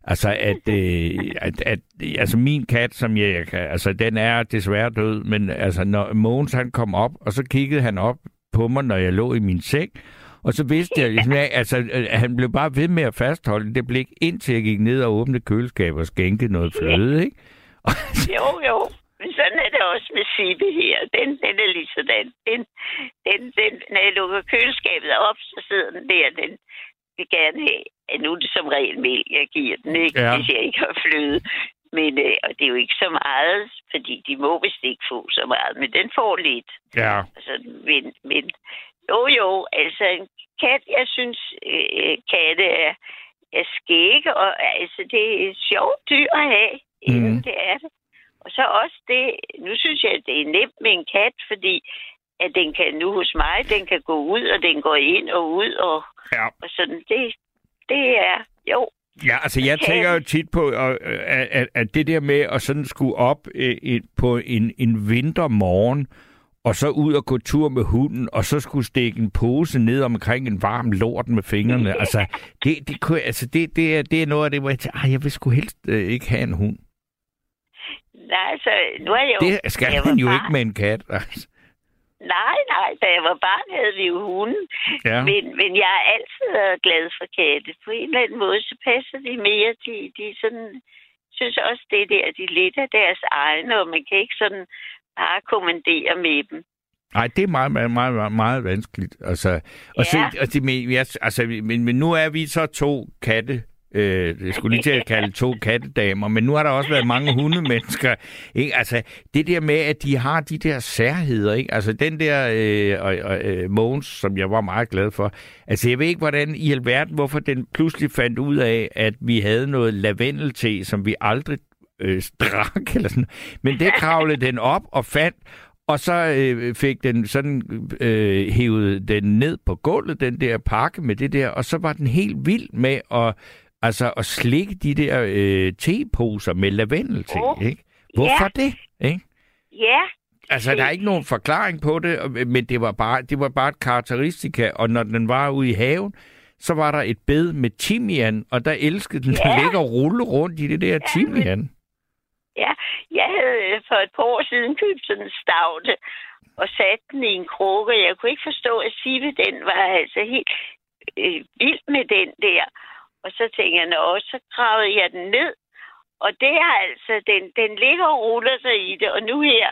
Altså, at, øh, at, at altså min kat, som jeg, jeg kan, altså den er desværre død, men altså når Mogens han kom op, og så kiggede han op på mig, når jeg lå i min seng, og så vidste jeg, ligesom, at, altså, at han blev bare ved med at fastholde det blik, indtil jeg gik ned og åbnede køleskabet og skænkede noget fløde, ikke? Og, Jo, jo. Men sådan er det også med Sibe her. Den, den er lige sådan. Den, den, den, når jeg lukker køleskabet op, så sidder den der. Den vil gerne have, nu er det som regel mælk, jeg giver den, ikke? Ja. Hvis jeg ikke har fløde. Men, øh, og det er jo ikke så meget, fordi de må vist ikke få så meget, men den får lidt. ja, Altså, men, men jo, jo, altså en kat, jeg synes, øh, katte er, er skægge, og altså, det er et sjovt dyr at have. Mm. Det er det. Og så også det, nu synes jeg, at det er nemt med en kat, fordi at den kan nu hos mig, den kan gå ud, og den går ind og ud, og, ja. og sådan, det, det er, jo, Ja, altså jeg tænker jo tit på, øh, at, at, at det der med at sådan skulle op øh, et, på en, en vintermorgen, og så ud og gå tur med hunden, og så skulle stikke en pose ned omkring en varm lort med fingrene. Altså, det, det, kunne, altså det, det, er, det er noget af det, hvor jeg tænker, "Ej, jeg vil sgu helst øh, ikke have en hund. nej, altså, nu er jeg jo... Det skal jeg man jo barn. ikke med en kat. Altså. Nej, nej, da jeg var barn havde vi jo hunden. Ja. Men, men jeg har altid været glad for katte. På en eller anden måde, så passer de mere. De, de sådan, synes også, det der, de lidt af deres egne, og man kan ikke sådan bare kommandere med dem. Nej, det er meget, meget, meget, meget, vanskeligt. Altså, og så, Ja. og det, men, jeg, altså, men, men nu er vi så to katte. Øh, jeg skulle lige til at kalde to kattedamer, men nu har der også været mange hundemennesker. Ikke? Altså, det der med, at de har de der særheder, ikke? Altså, den der øh, og, øh, Mogens, som jeg var meget glad for. Altså, jeg ved ikke, hvordan i alverden, hvorfor den pludselig fandt ud af, at vi havde noget lavendelte, som vi aldrig øh, drak, eller sådan. Men det kravlede den op og fandt, og så øh, fik den sådan øh, hævet den ned på gulvet, den der pakke med det der, og så var den helt vild med at, altså, at slikke de der øh, teposer med lavendel til, Åh, ikke? Hvorfor det? Ikke? Ja, Altså, der er ikke nogen forklaring på det, men det var bare, det var bare et karakteristika, og når den var ude i haven, så var der et bed med timian, og der elskede den Ja. at ligge og rulle rundt i det der timian ja. Jeg havde øh, for et par år siden købt sådan en stavte, og sat den i en krukke. Jeg kunne ikke forstå, at Sive, den var altså helt øh, vild med den der. Og så tænkte jeg, nå, så gravede jeg den ned, Og det er altså, den, den ligger og ruller sig i det, og nu her,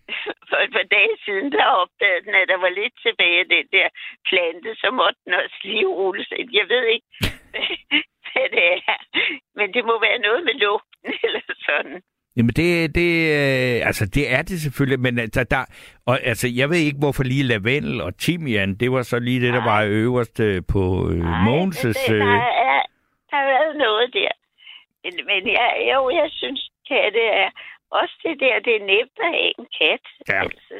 for et par dage siden, der opdagede den, at der var lidt tilbage af den der plante, så måtte den også lige rulle sig. ind. Jeg ved ikke, hvad det er, men det må være noget med lugten eller sådan. Jamen det, det, øh, altså det er det selvfølgelig, men altså, der, og, altså, jeg ved ikke, hvorfor lige lavendel og timian, det var så lige det, der Nej. var øverst øh, på øh, Mogens' det, der, øh, er, der har været noget der. Men, men jeg, jo, jeg synes, katte er... Også det der, det er nemt at have en kat. Ja. Altså,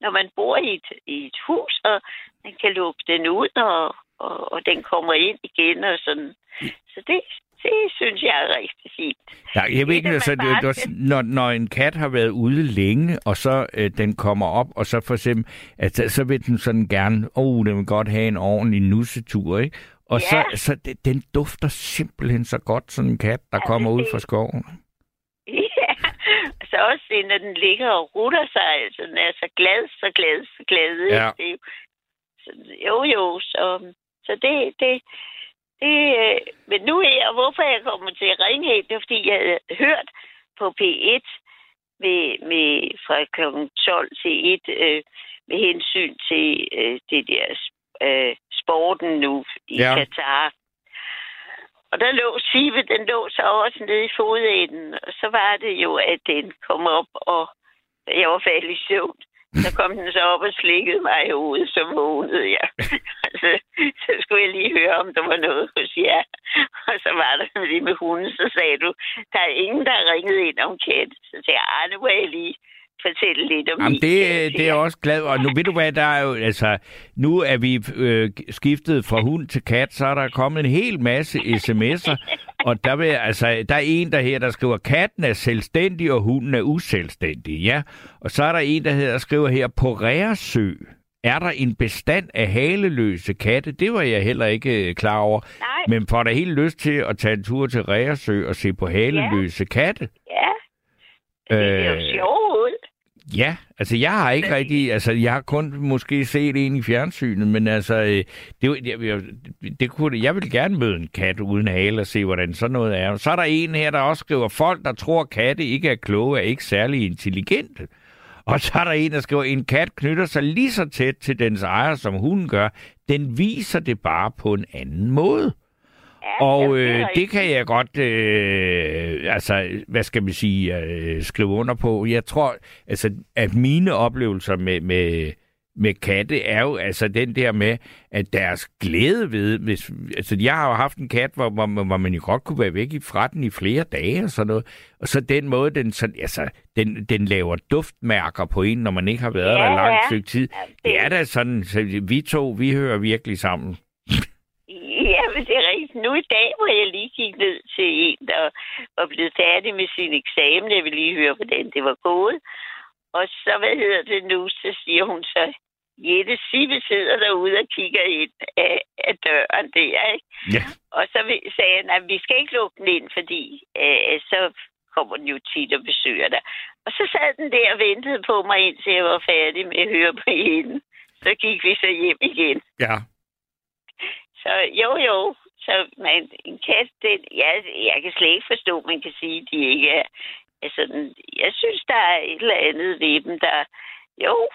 når man bor i et, i et hus, og man kan lukke den ud, og, og, og den kommer ind igen og sådan. Så det, det synes jeg er rigtig fint. Ja, jeg ved Det, ikke, altså, det, det, sådan, når, når en kat har været ude længe, og så øh, den kommer op, og så for eksempel, altså, så vil den sådan gerne, åh, oh, den vil godt have en ordentlig nussetur, ikke? Og Ja. så, så det, den dufter simpelthen så godt, sådan en kat, der Ja, kommer ud det- fra skoven. Ja, så også det, når den ligger og rutter sig, altså den er så glad, så glad, så glad. Ja. Det så, jo, jo, så, så det, det, det, øh, men nu her, hvorfor jeg kommer til at ringe helt, det er, fordi jeg havde hørt på P1 med, med fra kl. 12 til 1 øh, med hensyn til øh, det der øh, sporten nu i ja. Katar. Og der lå Sive, den lå så også nede i fodenden, og så var det jo, at den kom op, og jeg var faldet i søvn. Så kom den så op og slikkede mig i hovedet, så vågnede jeg. altså, så skulle jeg lige høre, om der var noget hos jer. Og så var der lige med hunden, så sagde du, der er ingen, der har ringet ind om kat. Så sagde jeg, ah, nu må jeg lige fortælle lidt om Jamen, min det, kat det er jeg her." også glad Og nu ved du hvad, der er jo, altså, nu er vi øh, skiftet fra hund til kat, så er der kommet en hel masse sms'er, og der, vil, altså, der er en, der her, der skriver, katten er selvstændig, og hunden er uselvstændig, ja. Og så er der en, der her, der skriver her, på Ræresø er der en bestand af haleløse katte. Det var jeg heller ikke øh, klar over. Nej, Men får da helt lyst til at tage en tur til Ræresø og se på haleløse katte. ja. Det er jo Øh, sjovt. Ja, altså jeg har ikke rigtig, altså jeg har kun måske set en i fjernsynet, men altså, øh, det, jeg, det kunne, jeg vil gerne møde en kat uden hale og se, hvordan sådan noget er. Så er der en her, der også skriver, folk, der tror, katte ikke er kloge, er ikke særlig intelligente. Og så er der en, der skriver, en kat knytter sig lige så tæt til dens ejer, som hunden gør. Den viser det bare på en anden måde. Ja, Og det øh, det kan jeg godt, øh, altså, hvad skal vi sige, øh, skrive under på. Jeg tror, altså, at mine oplevelser med, med, med katte er jo altså den der med, at deres glæde ved, hvis, altså jeg har jo haft en kat, hvor, hvor, hvor man jo godt kunne være væk fra den i flere dage og sådan noget. Og så den måde, den, sådan, altså, den, den laver duftmærker på en, når man ikke har været Ja, der i lang ja. stykke tid. Det er da sådan, så vi to, vi hører virkelig sammen. Ja, men det er rigtigt. Nu i dag, hvor jeg lige gik ned til en, der var blevet færdig med sin eksamen, jeg vil lige høre, hvordan det var gået. Og så, hvad hedder det nu, så siger hun så, Jette Sibbe sidder derude og kigger ind af, af døren der, ikke? Ja. Og så sagde jeg, at vi skal ikke lukke den ind, fordi øh, så kommer den jo tit og besøger dig. Og så sad den der og ventede på mig, indtil jeg var færdig med at høre på hende. Så gik vi så hjem igen. Ja. Så jo, jo. Så man, en kat, det, ja, jeg kan slet ikke forstå, at man kan sige, at de ikke er, altså. Jeg synes, der er et eller andet ved dem, der... Jo,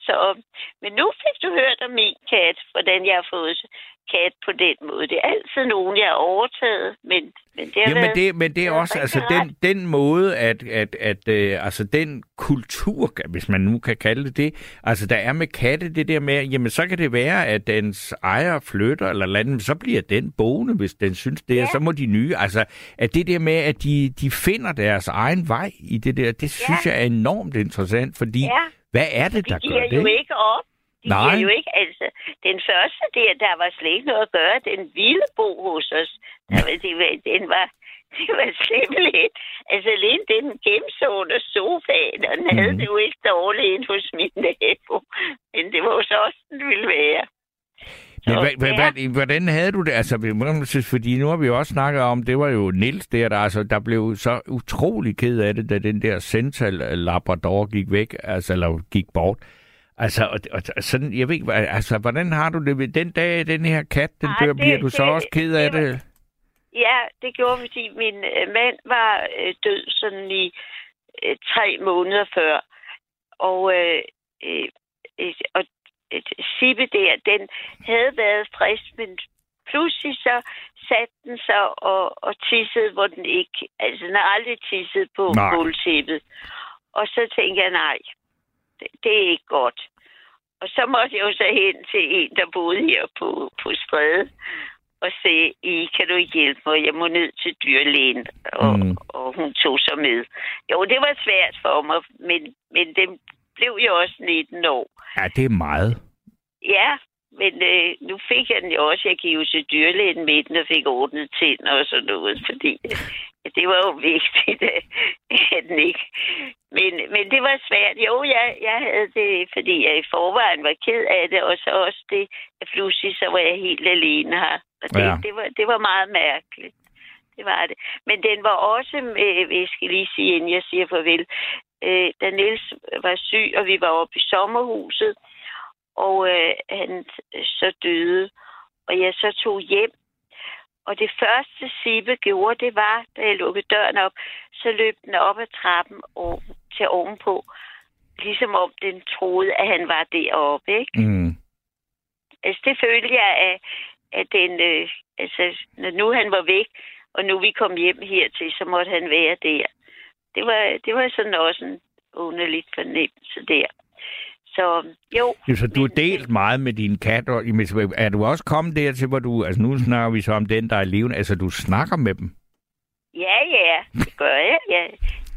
så... Men nu fik du hørt om min kat, hvordan jeg har fået kat på den måde. Det er altid nogen, jeg har overtaget, men, men det har Ja, men det, men det er også, altså den, den måde, at, at, at øh, altså den kultur, hvis man nu kan kalde det det, altså der er med katte det der med, jamen så kan det være, at dens ejer flytter eller andet, så bliver den boende, hvis den synes det, ja. Ja. så må de nye, altså at det der med, at de, de finder deres egen vej i det der, det synes jeg er enormt interessant, fordi Ja. hvad er det, der de gør giver det? jo ikke op. De Nej. jo ikke, altså, den første der, der var slet ikke noget at gøre, den ville bo hos os. Der, var- det, var, den var, det var simpelthen, altså alene den gemte under sofaen, og den mm. havde Mhm. det jo ikke dårligt ind hos min nabo. Men det var jo så også, den ville være. Men hvad, ja. hvad, hvordan havde du det? Altså, fordi nu har vi jo også snakket om, det var jo Nils der, der, altså, der blev så utrolig ked af det, da den der Central Labrador gik væk, altså, eller gik bort. Altså, og, og, sådan, jeg ved ikke, altså, hvordan har du det den dag, den her kat, den dør, bliver du så det- også ked af det? Ja, det gjorde fordi min øh, mand var øh, død sådan i øh, tre måneder før. Og, øh, øh, øh, og øh, Sibbe der, den havde været frisk, men pludselig så satte den sig og, og tissede, hvor den ikke... Altså, den har aldrig tisset på gulvtæppet. Og så tænkte jeg, nej, det, det er ikke godt. Og så måtte jeg jo så hen til en, der boede her på, på strædet, og se, I, kan du hjælpe mig? Jeg må ned til dyrlægen. Og, Mm. og hun tog så med. Jo, det var svært for mig, men, men den blev jo også 19 år. Ja, det er meget. Ja, men øh, nu fik jeg den jo også. Jeg gik jo til dyrlægen med den og fik ordnet tænder og sådan noget, fordi det var jo vigtigt, at, den ikke... Men, men det var svært. Jo, jeg, jeg havde det, fordi jeg i forvejen var ked af det, og så også det, at pludselig så var jeg helt alene her. Og det, Ja. det, var, det var meget mærkeligt. Det var det. Men den var også, med, jeg skal lige sige, inden jeg siger farvel, øh, da Niels var syg, og vi var oppe i sommerhuset, og øh, han øh, så døde, og jeg så tog hjem. Og det første Sibbe gjorde, det var, da jeg lukkede døren op, så løb den op ad trappen og til ovenpå, ligesom om den troede, at han var deroppe, ikke? Mm. Altså, det følte jeg, at, at den, øh, altså, når nu han var væk, og nu vi kom hjem hertil, så måtte han være der. Det var, det var sådan også en underlig fornemmelse der. Så jo. Jo, så du har delt meget med din kat, og jamen, er du også kommet dertil, hvor du, altså nu snakker vi så om den, der er levende, altså du snakker med dem? Ja, ja, det gør jeg. Jeg,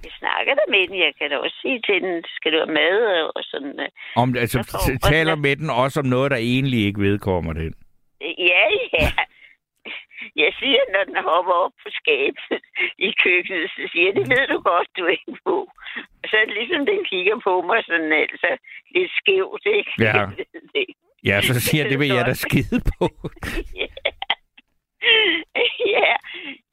jeg snakker der med den. Jeg kan da også sige til den, skal du have mad og, sådan. øh. Om, altså får- taler med den også om noget, der egentlig ikke vedkommer den? Ja, ja. Jeg siger, når den hopper op på skabet i køkkenet, så siger jeg, det ved du godt, du ikke på. Og så er det ligesom, den kigger på mig sådan altså lidt skævt, ikke? Ja. Ja, så siger det vil jeg da skide på. ja,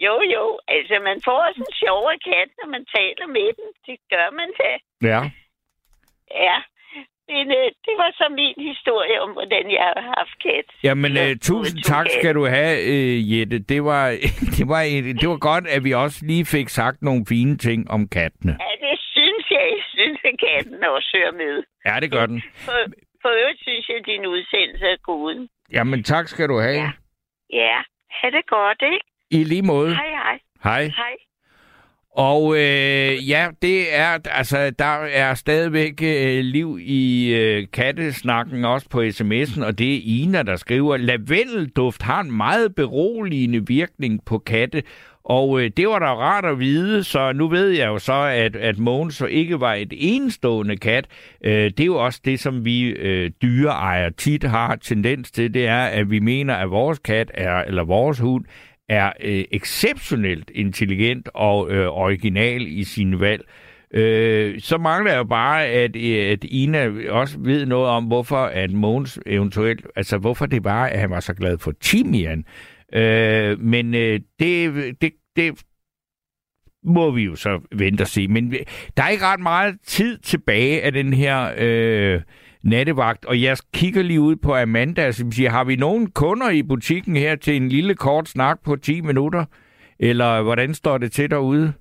jo jo. Altså, man får også en sjovere kat, når man taler med den. Det gør man da. Ja. Ja. Men øh, det var så min historie om, hvordan jeg har haft kat. Jamen, Ja, uh, tusind tak katte. skal du have, uh, Jette. Det var, det, var et, det var godt, at vi også lige fik sagt nogle fine ting om kattene. Ja, det synes jeg. Jeg synes, at katten også hører med. Ja, det gør den. For, for øvrigt synes jeg, at din udsendelse er god. Jamen, tak skal du have. Ja. Ja, ha' det godt, ikke? I lige måde. Hej, hej. Hej. Hej. Og øh, ja, det er, altså, der er stadigvæk øh, liv i øh, kattesnakken, også på sms'en, og det er Ina, der skriver, lavendelduft har en meget beroligende virkning på katte, og øh, det var da rart at vide, så nu ved jeg jo så, at, at Mogens så ikke var et enestående kat. Øh, det er jo også det, som vi øh, dyreejere tit har tendens til, det er, at vi mener, at vores kat er, eller vores hund er øh, exceptionelt intelligent og øh, original i sin valg. Øh, så mangler jeg jo bare, at, øh, at Ina også ved noget om, hvorfor at Mogens eventuelt, altså hvorfor det var, at han var så glad for timian. Øh, men øh, det, det, det må vi jo så vente og se. Men der er ikke ret meget tid tilbage af den her øh, nattevagt, og jeg kigger lige ud på Amanda, som siger, har vi nogen kunder i butikken her til en lille kort snak på 10 minutter? Eller hvordan står det til derude?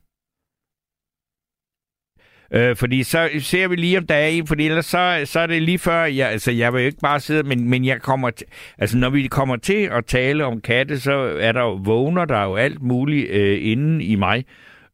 Øh, fordi så ser vi lige, om der er en, fordi ellers så, så er det lige før, jeg, altså jeg vil jo ikke bare sidde, men, men jeg kommer, t- altså når vi kommer til at tale om katte, så er der jo vågner, der jo alt muligt øh, inden i mig.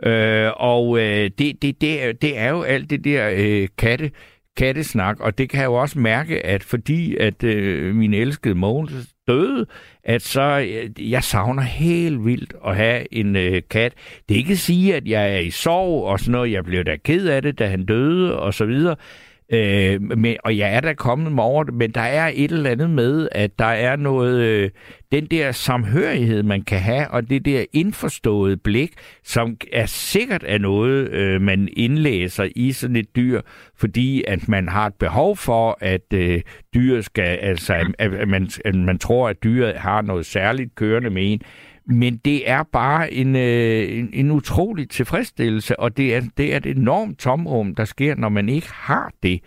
Øh, og øh, det, det, det, er, det er jo alt det der øh, katte, kattesnak, og det kan jeg jo også mærke, at fordi at øh, min elskede Mogens døde, at så øh, jeg savner helt vildt at have en øh, kat. Det er ikke at sige, at jeg er i sorg og sådan noget. Jeg blev da ked af det, da han døde og så videre. Øh, men, og jeg er da kommet mig over det, men der er et eller andet med, at der er noget, øh, den der samhørighed, man kan have, og det der indforståede blik, som er sikkert er noget, øh, man indlæser i sådan et dyr, fordi at man har et behov for, at øh, dyr skal, altså at, at, man, at man tror, at dyret har noget særligt kørende med en, men det er bare en, øh, en, en utrolig tilfredsstillelse, og det er, det er et enormt tomrum, der sker, når man ikke har det.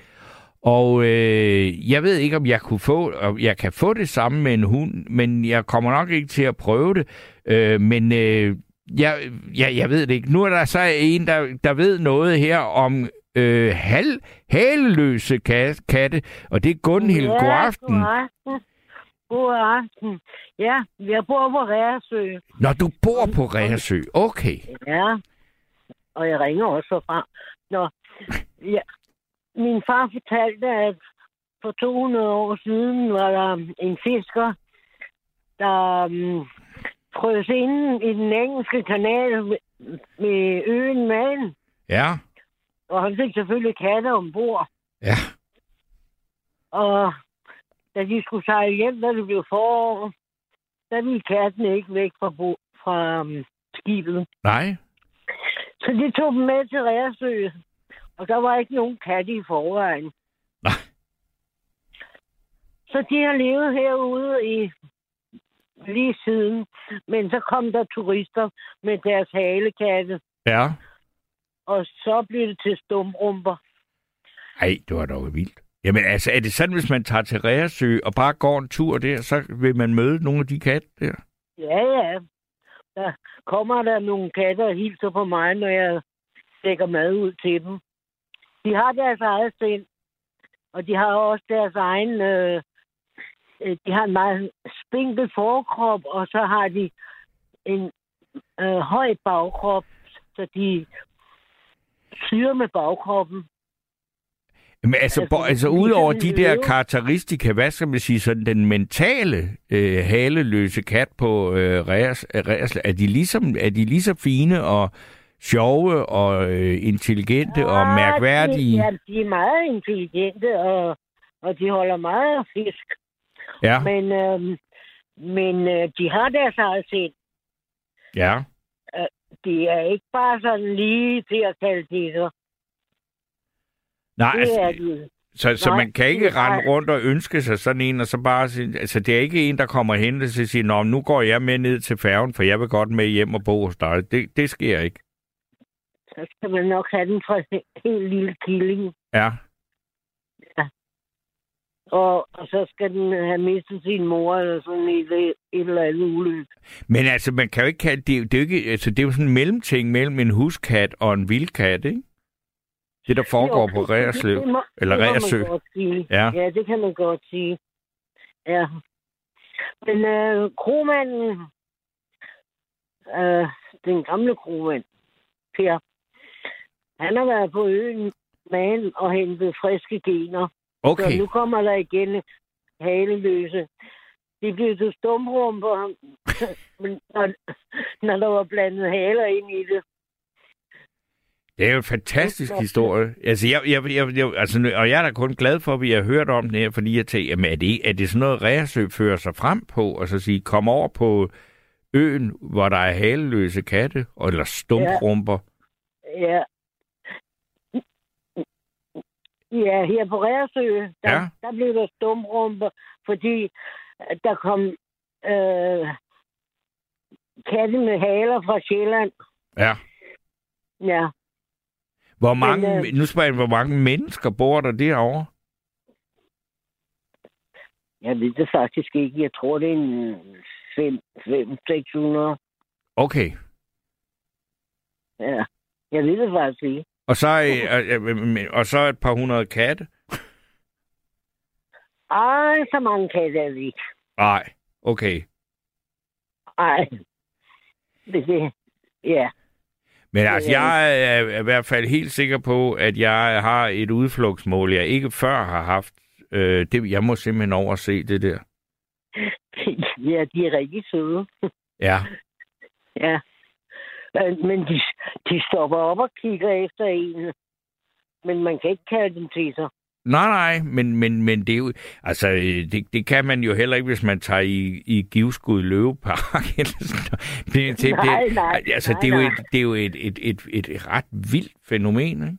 Og øh, jeg ved ikke, om jeg kunne få, om jeg kan få det samme med en hund, men jeg kommer nok ikke til at prøve det. Øh, men øh, jeg, jeg, jeg ved det ikke. Nu er der så en, der, der ved noget her om øh, hal, haleløse katte, og det er Gunhild. Ja, god aften. God aften. God aften. Ja, jeg bor på Ræresø. Nå, du bor på Ræresø. Okay. Ja, og jeg ringer også fra. Nå, ja. Min far fortalte, at for 200 år siden var der en fisker, der um, frøs ind i den engelske kanal med, med øen Man. Ja. Og han fik selvfølgelig katte ombord. Ja. Og da de skulle sejle hjem, da det blev forår, der ville katten ikke væk fra, bo- fra um, skibet. Nej. Så de tog dem med til Ræresø, og der var ikke nogen katte i forvejen. Nej. Så de har levet herude i lige siden. Men så kom der turister med deres halekatte, Ja. og så blev det til stumrumper. Ej, det var dog vildt. Jamen altså, er det sådan, hvis man tager til Ræresø og bare går en tur der, så vil man møde nogle af de katte der? Ja, ja. Der kommer der nogle katte og hilser på mig, når jeg lægger mad ud til dem. De har deres eget sind, og de har også deres egen... Øh, øh de har en meget spinkel forkrop, og så har de en øh, høj bagkrop, så de syre med bagkroppen. Men altså, Altså, bo, altså de udover de der leve. karakteristika, hvad skal man sige, sådan den mentale øh, haleløse kat på øh, Ræs, Ræs, er de ligesom, er de lige så fine og sjove og øh, intelligente og Ah, mærkværdige? De, ja, de er meget intelligente, og, og de holder meget af fisk. Ja, Men, øh, men øh, de har deres eget sind. ja. Det er ikke bare sådan lige til at kalde det. Nej, Det er altså, de. så, så nej, man kan ikke er- rende rundt og ønske sig sådan en, og så bare sige, altså det er ikke en, der kommer hen og siger, Nå, nu går jeg med ned til færgen, for jeg vil godt med hjem og bo hos dig. Det, det sker ikke. Så skal man nok have den fra en helt lille killing. Ja, Og, og så skal den have mistet sin mor eller sådan et, et eller andet ulykke. Men altså, man kan jo ikke kalde det, det er jo ikke, altså, det er jo sådan en mellemting mellem en huskat og en vildkat, ikke? Det, der foregår Jo, på Reerslev. det- det må- eller sige. Ja. ja, det kan man godt sige. Ja. Men øh, kromanden, øh, den gamle kromand, Per, han har været på øen Man og hentet friske gener. Okay, Så nu kommer der igen haleløse. De blev til stumrumper, men når, når der var blandet haler ind i det. Det er jo en fantastisk historie. Altså, jeg, jeg, jeg, jeg, altså, og jeg er da kun glad for, at vi har hørt om det her, fordi jeg tænker, jamen, er det, er det sådan noget, Reersø fører sig frem på, og så sige, kom over på øen, hvor der er haleløse katte, eller stumprumper. Ja. Ja, her på Rærsø, der, Ja. ja. der blev der stumrumper, fordi der kom øh, katte med haler fra Sjælland. Ja. Ja, Hvor mange, Men, øh, nu spørger jeg, hvor mange mennesker bor der derovre? jeg ved det faktisk ikke. Jeg tror, det er en 500-600. Okay. Ja, jeg ved det faktisk ikke. Og så, øh, øh, øh, og så et par hundrede katte? Ej, så mange katte er vi ikke. Nej, okay. Ej. Det, det, ja. Men altså, jeg er i hvert fald helt sikker på, at jeg har et udflugtsmål, jeg ikke før har haft. Øh, det, jeg må simpelthen overse det der. ja, de er rigtig søde. Ja. Ja. Men de, de stopper op og kigger efter en. Men man kan ikke kalde dem til sig. Nej, nej, men, men, men det er jo... Altså, det, det kan man jo heller ikke, hvis man tager i, i Givskud Løvepark. eller sådan noget. det, det, Nej, det, nej, altså, nej, det er jo, et, det er jo et, et, et, et ret vildt fænomen, ikke?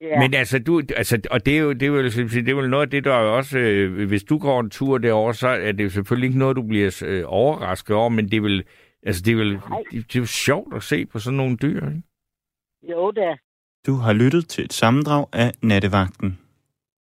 Ja. Men altså, du, altså, og det er jo, det er jo, det er jo noget af det, der er også, øh, hvis du går en tur derover, så er det jo selvfølgelig ikke noget, du bliver øh, overrasket over, men det er vel, altså, det er vel, det, det er jo sjovt at se på sådan nogle dyr, ikke? Jo da. Du har lyttet til et sammendrag af Nattevagten.